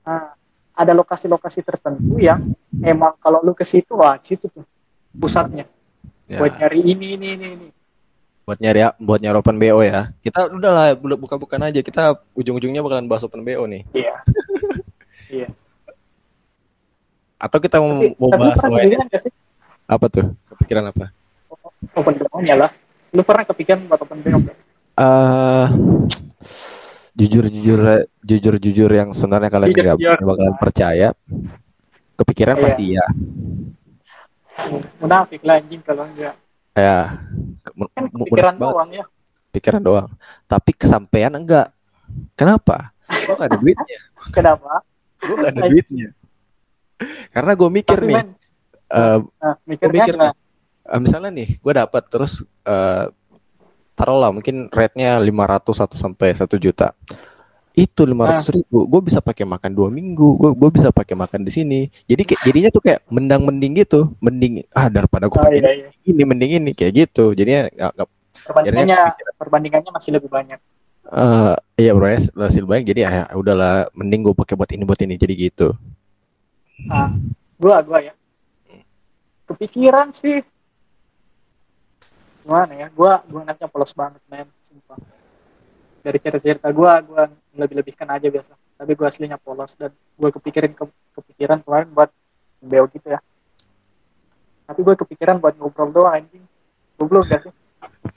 Speaker 2: Nah, ada lokasi-lokasi tertentu yang emang kalau lu ke situ wah situ tuh pusatnya. Ya. buat nyari ini ini ini ini.
Speaker 1: Buat nyari buat nyari open bo ya. Kita udahlah buka-bukan aja. Kita ujung-ujungnya bakalan bahas open bo nih.
Speaker 2: Iya. Iya.
Speaker 1: Atau kita mau, tapi, mau bahas apa tuh? Kepikiran apa?
Speaker 2: Open bo nya lah lu pernah kepikiran buat open BO?
Speaker 1: Uh, jujur jujur jujur jujur yang sebenarnya kalian nggak bakalan percaya. Kepikiran iya. pasti ya.
Speaker 2: Munafik lah anjing kalau enggak.
Speaker 1: Ya.
Speaker 2: Kan pikiran doang ya.
Speaker 1: Pikiran doang. Tapi kesampaian enggak. Kenapa? Gue gak ada duitnya.
Speaker 2: Kenapa?
Speaker 1: Gue gak ada duitnya. Karena gue mikir Tapi nih. Uh, nah, mikirnya mikir, uh, misalnya nih gue dapat terus uh, taruhlah mungkin rate-nya 500 atau sampai satu juta. Itu lima ratus ribu gue bisa pakai makan dua minggu gue gue bisa pakai makan di sini. Jadi kayak jadinya tuh kayak mendang mending gitu mending ah daripada gue oh, pakai iya, iya. ini mending ini kayak gitu. Jadinya gak, gak,
Speaker 2: perbandingannya perbandingannya masih lebih banyak.
Speaker 1: Uh, iya bro masih lebih banyak. Jadi ya udahlah mending gue pakai buat ini buat ini jadi gitu.
Speaker 2: Ah gue gue ya. Kepikiran sih gimana ya? Gue gue anaknya polos banget men. Sumpah. Dari cerita-cerita gue gue lebih-lebihkan aja biasa. Tapi gue aslinya polos dan gue kepikiran ke, kepikiran kemarin buat beo gitu ya. Tapi gue kepikiran buat ngobrol doang anjing. Goblok gak sih?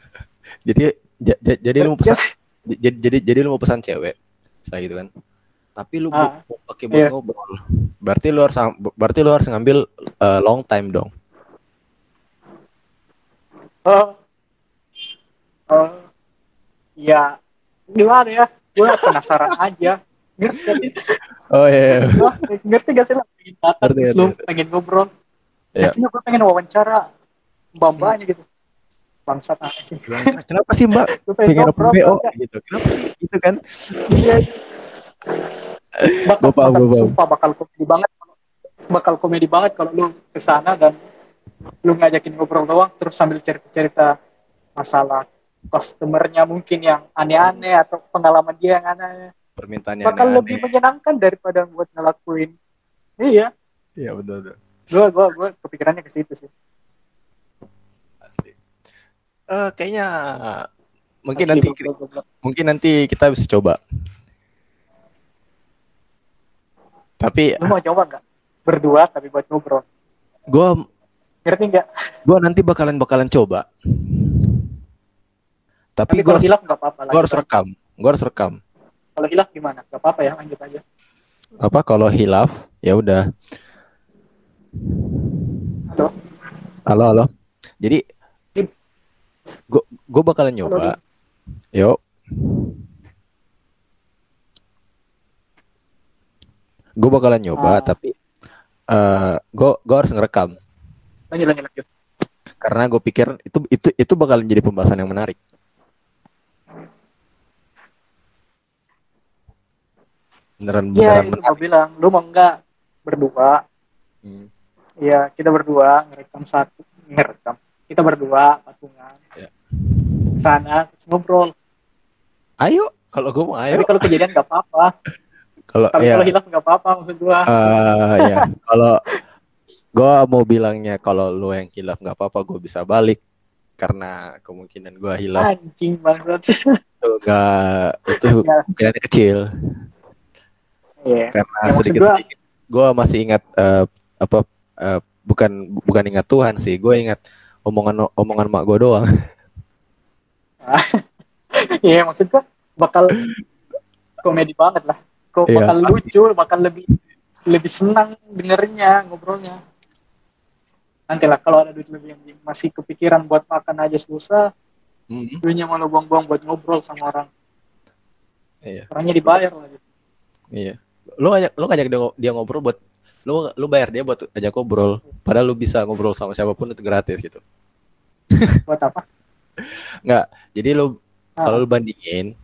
Speaker 1: Jadi jadi lu mau pesan jadi jadi jadi lu mau pesan cewek saya gitu kan. Tapi lu ah, mau pakai buat iya. ngobrol. Berarti lu harus berarti lu harus ngambil uh, long time dong.
Speaker 2: Oh oh ya gimana ya? Gue penasaran aja. Ngerti gak sih?
Speaker 1: Oh iya, iya.
Speaker 2: Wah, ngerti gak sih? Lah pengen datang lu pengen ngobrol. Ya. Akhirnya gue pengen wawancara mbak-mbaknya gitu. Bangsat aneh sih?
Speaker 1: Kenapa sih mbak? Gue pengen, ngobrol BO gitu. Kenapa sih? Itu kan? Iya.
Speaker 2: Bakal, bakal, sumpah bakal komedi banget. Bakal komedi banget kalau lu ke sana dan lu ngajakin ngobrol doang terus sambil cerita-cerita masalah customernya mungkin yang aneh-aneh atau pengalaman dia yang aneh
Speaker 1: permintaannya
Speaker 2: bakal aneh lebih menyenangkan daripada buat ngelakuin. Iya.
Speaker 1: Iya betul betul.
Speaker 2: Gua gua gua kepikirannya ke situ sih.
Speaker 1: Asli. Uh, kayaknya mungkin Asli, nanti betul, betul. mungkin nanti kita bisa coba. Tapi
Speaker 2: lu mau coba nggak? Berdua tapi buat ngobrol.
Speaker 1: Gue
Speaker 2: Ngerti nggak?
Speaker 1: Gue nanti bakalan bakalan coba. Tapi,
Speaker 2: Tapi gue harus, hilaf apa-apa.
Speaker 1: Gue harus rekam. Gue harus rekam.
Speaker 2: Kalau hilaf gimana? Gak apa-apa ya, lanjut aja.
Speaker 1: Apa kalau hilaf? Ya udah.
Speaker 2: Halo.
Speaker 1: Halo, halo. Jadi gue gue bakalan nyoba. Yuk. Gue bakalan nyoba, ah. tapi uh, gue gue harus ngerekam
Speaker 2: lanjut lanjut lanjut
Speaker 1: karena gue pikir itu itu itu bakalan jadi pembahasan yang menarik beneran
Speaker 2: iya, beneran ya, gue bilang lu mau nggak berdua hmm. Iya, kita berdua ngerekam satu, ngerekam. Kita berdua patungan. Ya. Sana ngobrol.
Speaker 1: Ayo, kalau gue mau ayo.
Speaker 2: Tapi kalau kejadian nggak apa-apa.
Speaker 1: kalau ya.
Speaker 2: kalau hilang nggak apa-apa maksud gue.
Speaker 1: Uh, ya, kalau gue mau bilangnya kalau lu yang kilaf nggak apa-apa gue bisa balik karena kemungkinan gue hilang
Speaker 2: Anjing banget.
Speaker 1: itu enggak itu
Speaker 2: Ya.
Speaker 1: kemungkinannya kecil
Speaker 2: Iya.
Speaker 1: karena
Speaker 2: Ya, maksud
Speaker 1: sedikit
Speaker 2: gua-
Speaker 1: gue masih ingat eh, apa eh, bukan bukan ingat Tuhan sih gue ingat omongan omongan mak gue doang
Speaker 2: Iya, maksud gua bakal komedi banget lah. Kok
Speaker 1: Iya,
Speaker 2: bakal
Speaker 1: pasti.
Speaker 2: lucu, bakal lebih lebih senang dengernya ngobrolnya. Nanti lah kalau ada duit lebih yang masih kepikiran buat makan aja susah,
Speaker 1: Mm,
Speaker 2: duitnya malah buang-buang buat ngobrol sama orang.
Speaker 1: iya
Speaker 2: Orangnya dibayar lagi.
Speaker 1: iya lo ajak lo ngajak dia, ngo- dia ngobrol buat lo lo bayar dia buat ajak ngobrol padahal lo bisa ngobrol sama siapa pun itu gratis gitu
Speaker 2: Buat apa?
Speaker 1: nggak jadi lo
Speaker 2: Ah.
Speaker 1: kalau lo bandingin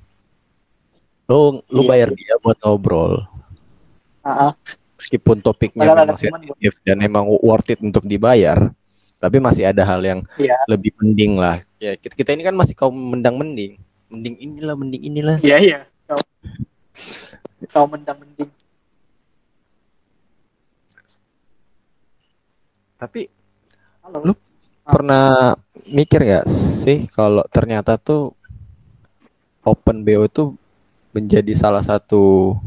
Speaker 1: lo lo
Speaker 2: Iya
Speaker 1: bayar dia buat ngobrol
Speaker 2: Ah, ah.
Speaker 1: meskipun topiknya
Speaker 2: Padahal ada
Speaker 1: memang sensitif dan emang worth it untuk dibayar tapi masih ada hal yang
Speaker 2: Iya.
Speaker 1: lebih penting lah ya kita, kita ini kan masih kaum mendang mending mending inilah mending inilah
Speaker 2: Iya, iya. Kau, kau mendang-mending.
Speaker 1: Tapi
Speaker 2: Halo.
Speaker 1: Lu- pernah mikir gak sih kalau ternyata tuh open BO itu menjadi salah satu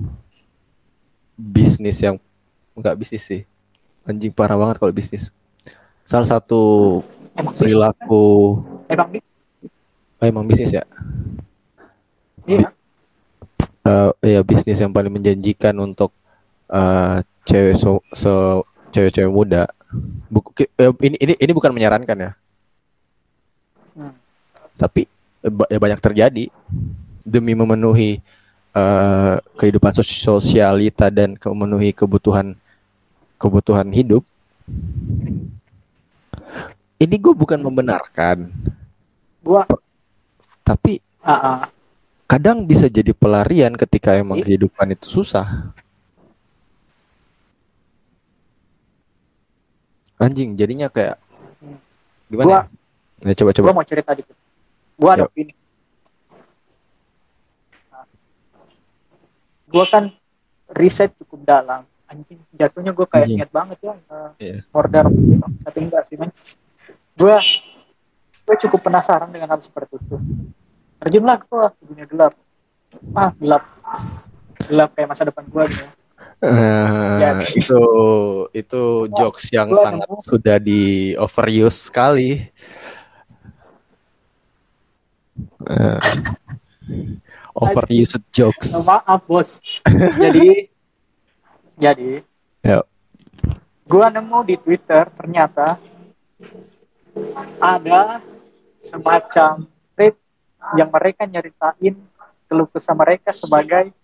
Speaker 1: bisnis yang enggak bisnis sih anjing parah banget kalau bisnis salah satu
Speaker 2: Emang
Speaker 1: perilaku
Speaker 2: Emang bis-
Speaker 1: oh, emang bisnis ya
Speaker 2: Iya.
Speaker 1: Eh, ya bisnis yang paling menjanjikan untuk eh, cewek so, so- cewek-cewek muda. Buk- ki- eh, ini ini ini bukan menyarankan ya,
Speaker 2: Hmm.
Speaker 1: tapi eh, ya banyak terjadi demi memenuhi eh, kehidupan sos- sosialita dan memenuhi kebutuhan kebutuhan hidup. Ini gue bukan membenarkan,
Speaker 2: Gua
Speaker 1: tapi
Speaker 2: ah, ah.
Speaker 1: kadang bisa jadi pelarian ketika emang kehidupan itu susah. Anjing, jadinya kayak gimana?
Speaker 2: Gua-
Speaker 1: ya? Ya, coba coba.
Speaker 2: Gua mau cerita dikit. Gua ada opini. Nah, Gua kan riset cukup dalam. Anjing, jatuhnya gua kayak
Speaker 1: Anjing.
Speaker 2: niat banget ya uh,
Speaker 1: Iya.
Speaker 2: order gitu. Tapi enggak sih, men. Gua gua cukup penasaran dengan hal seperti itu. Terjunlah gua ke dunia gelap. Ah, gelap. Gelap kayak masa depan gua gitu. Ya.
Speaker 1: itu itu jokes yang sangat sudah di overuse sekali. Eh, overused jokes.
Speaker 2: Maaf, Bos. jadi jadi
Speaker 1: Ya.
Speaker 2: gua nemu di Twitter ternyata ada semacam thread yang mereka nyeritain keluh kesah mereka sebagai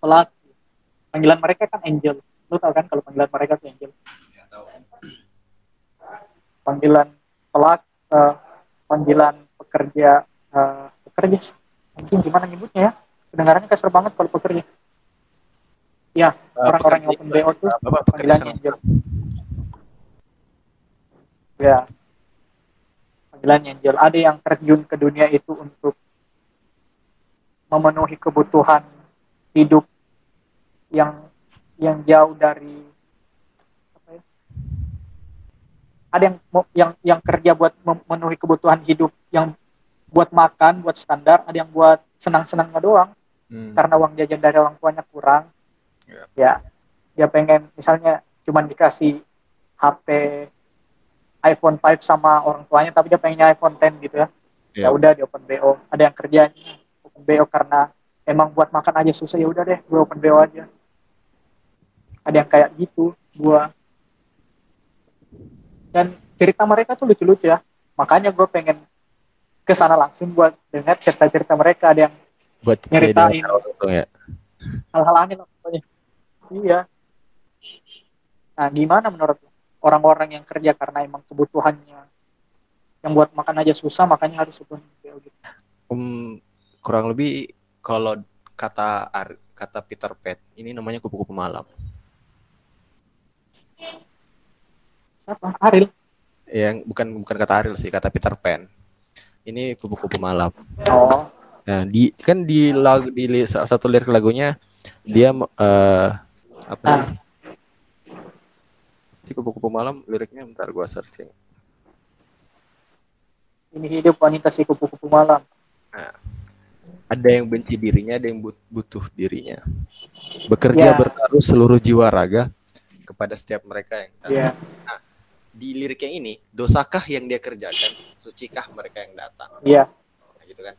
Speaker 2: pelaku. Panggilan mereka kan angel. Lu tau kan kalau panggilan mereka tuh angel. Panggilan pelaku, eh, panggilan pekerja, eh, pekerja. Mungkin gimana nyebutnya ya? Kedengarannya kasar banget kalau pekerja. Ya, orang-orang yang open BO tuh
Speaker 1: apa,
Speaker 2: panggilannya angel. Ya. Panggilannya angel. Ada yang terjun ke dunia itu untuk memenuhi kebutuhan hidup yang yang jauh dari apa ya? Ada yang yang yang kerja buat memenuhi kebutuhan hidup yang buat makan, buat standar, ada yang buat senang-senangnya doang
Speaker 1: Hmm.
Speaker 2: karena uang jajan dari orang tuanya kurang.
Speaker 1: Ya.
Speaker 2: Ya, dia pengen misalnya cuman dikasih HP iPhone 5 sama orang tuanya, tapi dia pengennya iPhone 10 gitu ya.
Speaker 1: Ya.
Speaker 2: Ya udah di open BO. Ada yang kerjanya open BO karena emang buat makan aja susah ya udah deh, gue open BO aja. Ada yang kayak gitu, gua. Dan cerita mereka tuh lucu-lucu ya. Makanya gue pengen ke sana langsung buat dengar cerita-cerita mereka. Ada yang
Speaker 1: buat
Speaker 2: nyeritain.
Speaker 1: langsung ya.
Speaker 2: hal-hal aneh lah pokoknya. Iya. Nah, gimana menurut orang-orang yang kerja karena emang kebutuhannya yang buat makan aja susah, makanya harus BO gitu.
Speaker 1: Um, kurang lebih kalau kata Ar- kata Peter Pan ini namanya kupu-kupu malam.
Speaker 2: Siapa? Aril.
Speaker 1: Yang bukan bukan kata Ariel sih, kata Peter Pan. Ini kupu-kupu malam.
Speaker 2: Oh,
Speaker 1: Nah, di kan di lagu di li- salah satu lirik lagunya dia eh apa sih?
Speaker 2: Ah.
Speaker 1: Si kupu-kupu malam liriknya bentar gua searching.
Speaker 2: ini hidup wanita si kupu-kupu malam.
Speaker 1: Ada yang benci dirinya, ada yang but- butuh dirinya. Bekerja
Speaker 2: Ya.
Speaker 1: bertaruh seluruh jiwa raga kepada setiap mereka yang datang.
Speaker 2: Iya.
Speaker 1: Di lirik yang ini, dosakah yang dia kerjakan, sucikah mereka yang datang.
Speaker 2: Iya.
Speaker 1: Nah, gitu kan.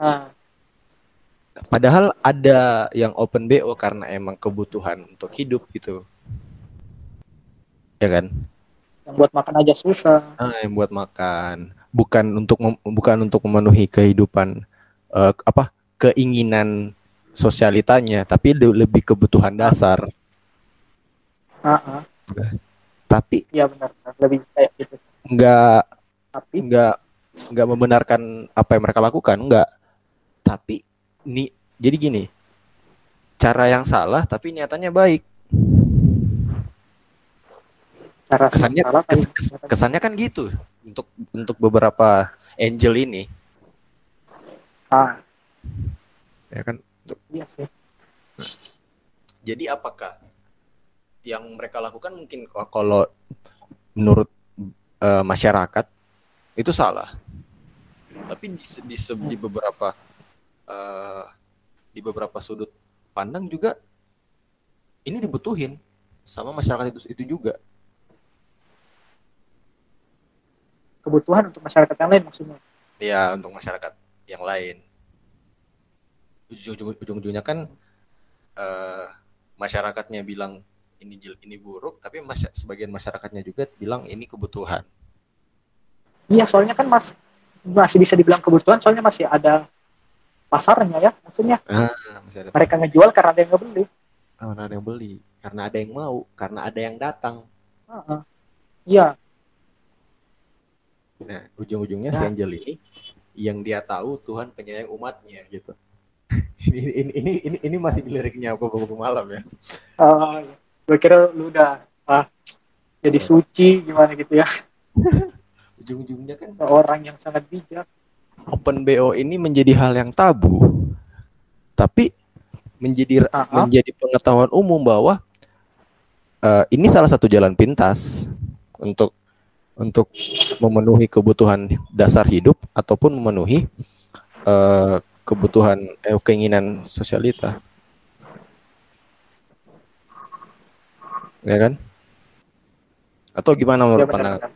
Speaker 2: Nah,
Speaker 1: Padahal ada yang open BO karena emang kebutuhan untuk hidup gitu. Ya kan?
Speaker 2: yang buat makan aja susah.
Speaker 1: Ah, yang buat makan, bukan untuk bukan untuk memenuhi kehidupan eh, apa keinginan sosialitanya, tapi le- lebih kebutuhan dasar.
Speaker 2: Ah.
Speaker 1: Tapi
Speaker 2: Iya benar, benar. lebih kayak gitu.
Speaker 1: nggak
Speaker 2: Tapi
Speaker 1: nggak nggak membenarkan apa yang mereka lakukan, nggak. Tapi nih jadi gini, cara yang salah tapi niatannya baik.
Speaker 2: cara
Speaker 1: Kesannya
Speaker 2: salah
Speaker 1: kes- kes- kesannya kan gitu untuk untuk beberapa angel ini,
Speaker 2: Ah,
Speaker 1: ya kan?
Speaker 2: iya sih.
Speaker 1: Jadi apakah yang mereka lakukan mungkin kalau menurut eh, masyarakat itu salah, tapi di, di, di beberapa eh, di beberapa sudut pandang juga ini dibutuhin sama masyarakat itu itu juga.
Speaker 2: Kebutuhan untuk masyarakat yang lain maksudnya.
Speaker 1: Ya untuk masyarakat yang lain. Ujung- Ujung-ujungnya kan eh, masyarakatnya bilang ini ini buruk, tapi masy- sebagian masyarakatnya juga bilang ini kebutuhan.
Speaker 2: Iya, soalnya kan mas masih bisa dibilang kebutuhan, soalnya masih ada pasarnya ya. Maksudnya
Speaker 1: Ah, masih ada
Speaker 2: mereka ngejual karena ada yang nggak beli.
Speaker 1: karena ada yang beli, karena ada yang mau, karena ada yang datang.
Speaker 2: Ah, ah. Iya,
Speaker 1: Nah, ujung-ujungnya
Speaker 2: Ya.
Speaker 1: si Angel ini yang dia tahu Tuhan penyayang umatnya gitu. ini, ini ini ini ini masih di liriknya buku malam ya.
Speaker 2: Ah, gue kira lu udah ah, jadi suci gimana gitu ya.
Speaker 1: Ujung-ujungnya kan
Speaker 2: Seorang yang sangat bijak.
Speaker 1: open BO ini menjadi hal yang tabu. Tapi menjadi
Speaker 2: Ah, ah.
Speaker 1: menjadi pengetahuan umum bahwa eh, ini salah satu jalan pintas untuk untuk memenuhi kebutuhan dasar hidup ataupun memenuhi eh, kebutuhan eh, keinginan sosialita. Ya kan? Atau gimana
Speaker 2: Ya
Speaker 1: menurut
Speaker 2: benar.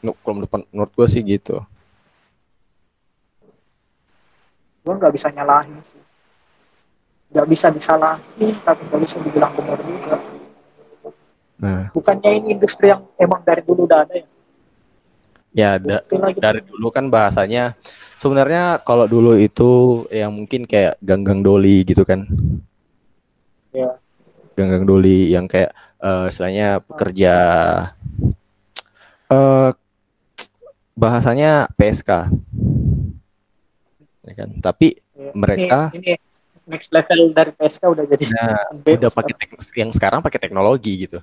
Speaker 1: Nu- Kalau menurut, menurut gue sih gitu.
Speaker 2: Gue nggak bisa nyalahin sih. Nggak bisa disalahin, tapi nggak bisa dibilang benar juga.
Speaker 1: Nah,
Speaker 2: Bukannya ini industri yang emang dari dulu udah ada ya?
Speaker 1: ya da- dari dulu kan bahasanya sebenarnya kalau dulu itu yang mungkin kayak ganggang doli gitu kan
Speaker 2: Ya.
Speaker 1: ganggang doli yang kayak eh istilahnya pekerja eh bahasanya PSK ya kan? Tapi
Speaker 2: Ya.
Speaker 1: Mereka-
Speaker 2: ini, ini next level dari PSK udah jadi
Speaker 1: nah, udah pakai yang sekarang pakai teknologi gitu.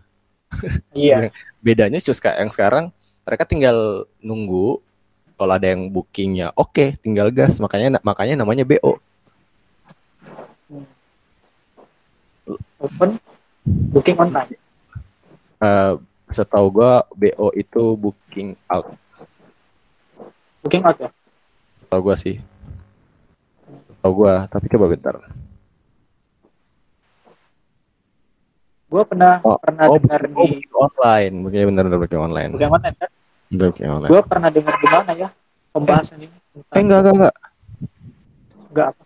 Speaker 2: Iya.
Speaker 1: Bedanya justru yang sekarang mereka tinggal nunggu kalau ada yang bookingnya oke tinggal gas. Makanya makanya namanya BO
Speaker 2: open booking online
Speaker 1: Eh, setahu gua BO itu booking out.
Speaker 2: Booking out ya?
Speaker 1: Setahu gua sih. Setahu gua tapi coba bentar.
Speaker 2: Gue pernah
Speaker 1: Oh,
Speaker 2: pernah
Speaker 1: oh,
Speaker 2: dengar
Speaker 1: oh,
Speaker 2: di
Speaker 1: online. Booking bener bener booking online.
Speaker 2: Booking online kan?
Speaker 1: Booking online.
Speaker 2: Gue pernah dengar di mana ya pembahasan ini?
Speaker 1: Eh enggak enggak enggak.
Speaker 2: Enggak apa?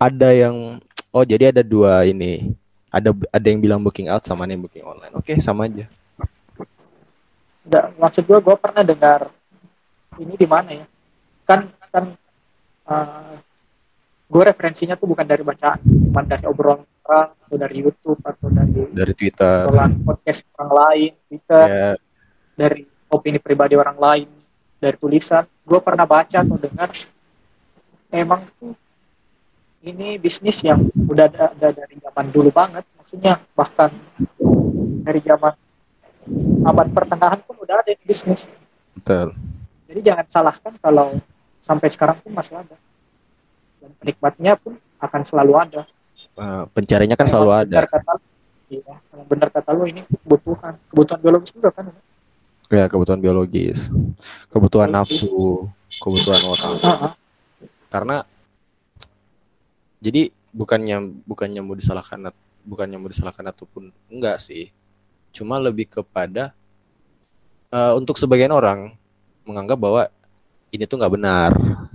Speaker 1: Ada yang oh jadi ada dua ini ada ada yang bilang booking out sama yang booking online. Oke sama aja.
Speaker 2: Enggak maksud gue gue pernah dengar ini di mana ya? Kan kan gue referensinya tuh bukan dari bacaan cuma dari obrolan orang atau dari YouTube atau dari
Speaker 1: dari Twitter.
Speaker 2: obrolan podcast orang lain Twitter.
Speaker 1: Ya.
Speaker 2: Dari opini pribadi orang lain dari tulisan. Gue pernah baca atau dengar emang tuh ini bisnis yang udah ada, ada dari zaman dulu banget. Maksudnya bahkan dari zaman abad pertengahan pun udah ada ini bisnis.
Speaker 1: Betul.
Speaker 2: Jadi jangan salahkan kalau sampai sekarang pun masih ada. Dan penikmatnya pun akan selalu ada.
Speaker 1: Eh, pencarinya kan selalu ada.
Speaker 2: benar kata iya benar kata lu ini kebutuhan. Kebutuhan biologis juga kan
Speaker 1: ya? Kebutuhan biologis. Kebutuhan
Speaker 2: Biologis.
Speaker 1: nafsu kebutuhan
Speaker 2: Heeh.
Speaker 1: karena jadi bukannya bukannya mau disalahkan bukannya mau disalahkan ataupun enggak sih. Cuma lebih kepada eh, untuk sebagian orang menganggap bahwa ini tuh nggak benar.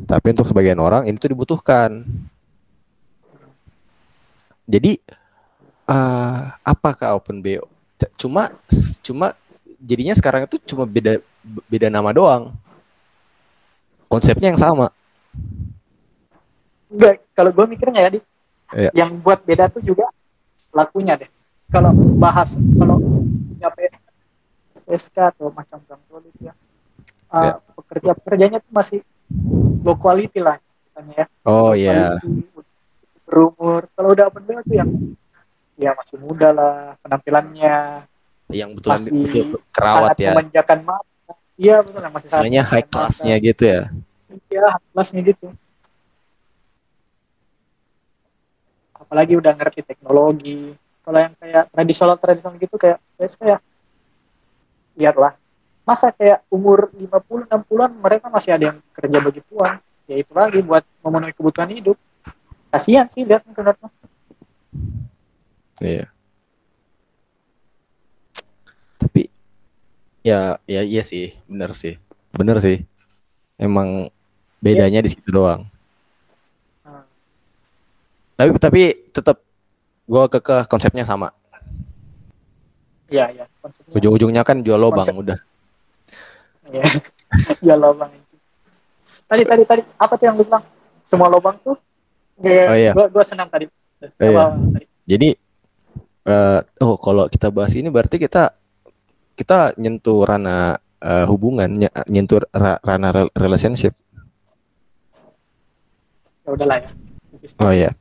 Speaker 1: Tapi untuk sebagian orang ini tuh dibutuhkan. Jadi eh apakah open BO cuma cuma jadinya sekarang itu cuma beda beda nama doang. Konsepnya yang sama
Speaker 2: Enggak, kalau gue mikirnya ya, di,
Speaker 1: Iya.
Speaker 2: yang buat beda tuh juga lakunya deh. Kalau bahas, kalau punya PSK atau macam tua itu ya, uh,
Speaker 1: Iya.
Speaker 2: pekerja pekerjanya tuh masih low quality lah, istilahnya ya.
Speaker 1: oh
Speaker 2: Low
Speaker 1: ya
Speaker 2: quality, berumur. Kalau udah open BO tuh yang ya masih muda lah penampilannya,
Speaker 1: yang betulan
Speaker 2: Masih
Speaker 1: betul kerawat ya
Speaker 2: memanjakan mata. Iya betul masih
Speaker 1: istilahnya high classnya gitu ya
Speaker 2: Iya, high classnya gitu. Apalagi udah ngerti teknologi. Kalau yang kayak tradisional tradisional gitu kayak kayak saya lihatlah masa kayak umur 50 60-an mereka masih ada yang kerja begituan. Ya itu lagi buat memenuhi kebutuhan hidup. Kasihan sih lihat mah.
Speaker 1: Iya. Tapi ya ya iya sih, bener sih. Bener sih. Emang bedanya di situ doang. Tapi tapi tetap gua kekeh konsepnya sama.
Speaker 2: Iya, iya. Konsepnya.
Speaker 1: Ujung-ujungnya kan jual lobang
Speaker 2: Konsep-
Speaker 1: udah.
Speaker 2: Ya lobang itu. Tadi tadi tadi apa tuh yang lu bilang? Semua lobang tuh ya,
Speaker 1: Oh, iya.
Speaker 2: gua gua senang tadi.
Speaker 1: Oh, iya.
Speaker 2: Tadi?
Speaker 1: Jadi eh oh kalau kita bahas ini berarti kita kita nyentuh ranah eh, hubungan, ny- nyentuh ra- ranah rel- relationship.
Speaker 2: Ya udahlah ya.
Speaker 1: Oh iya.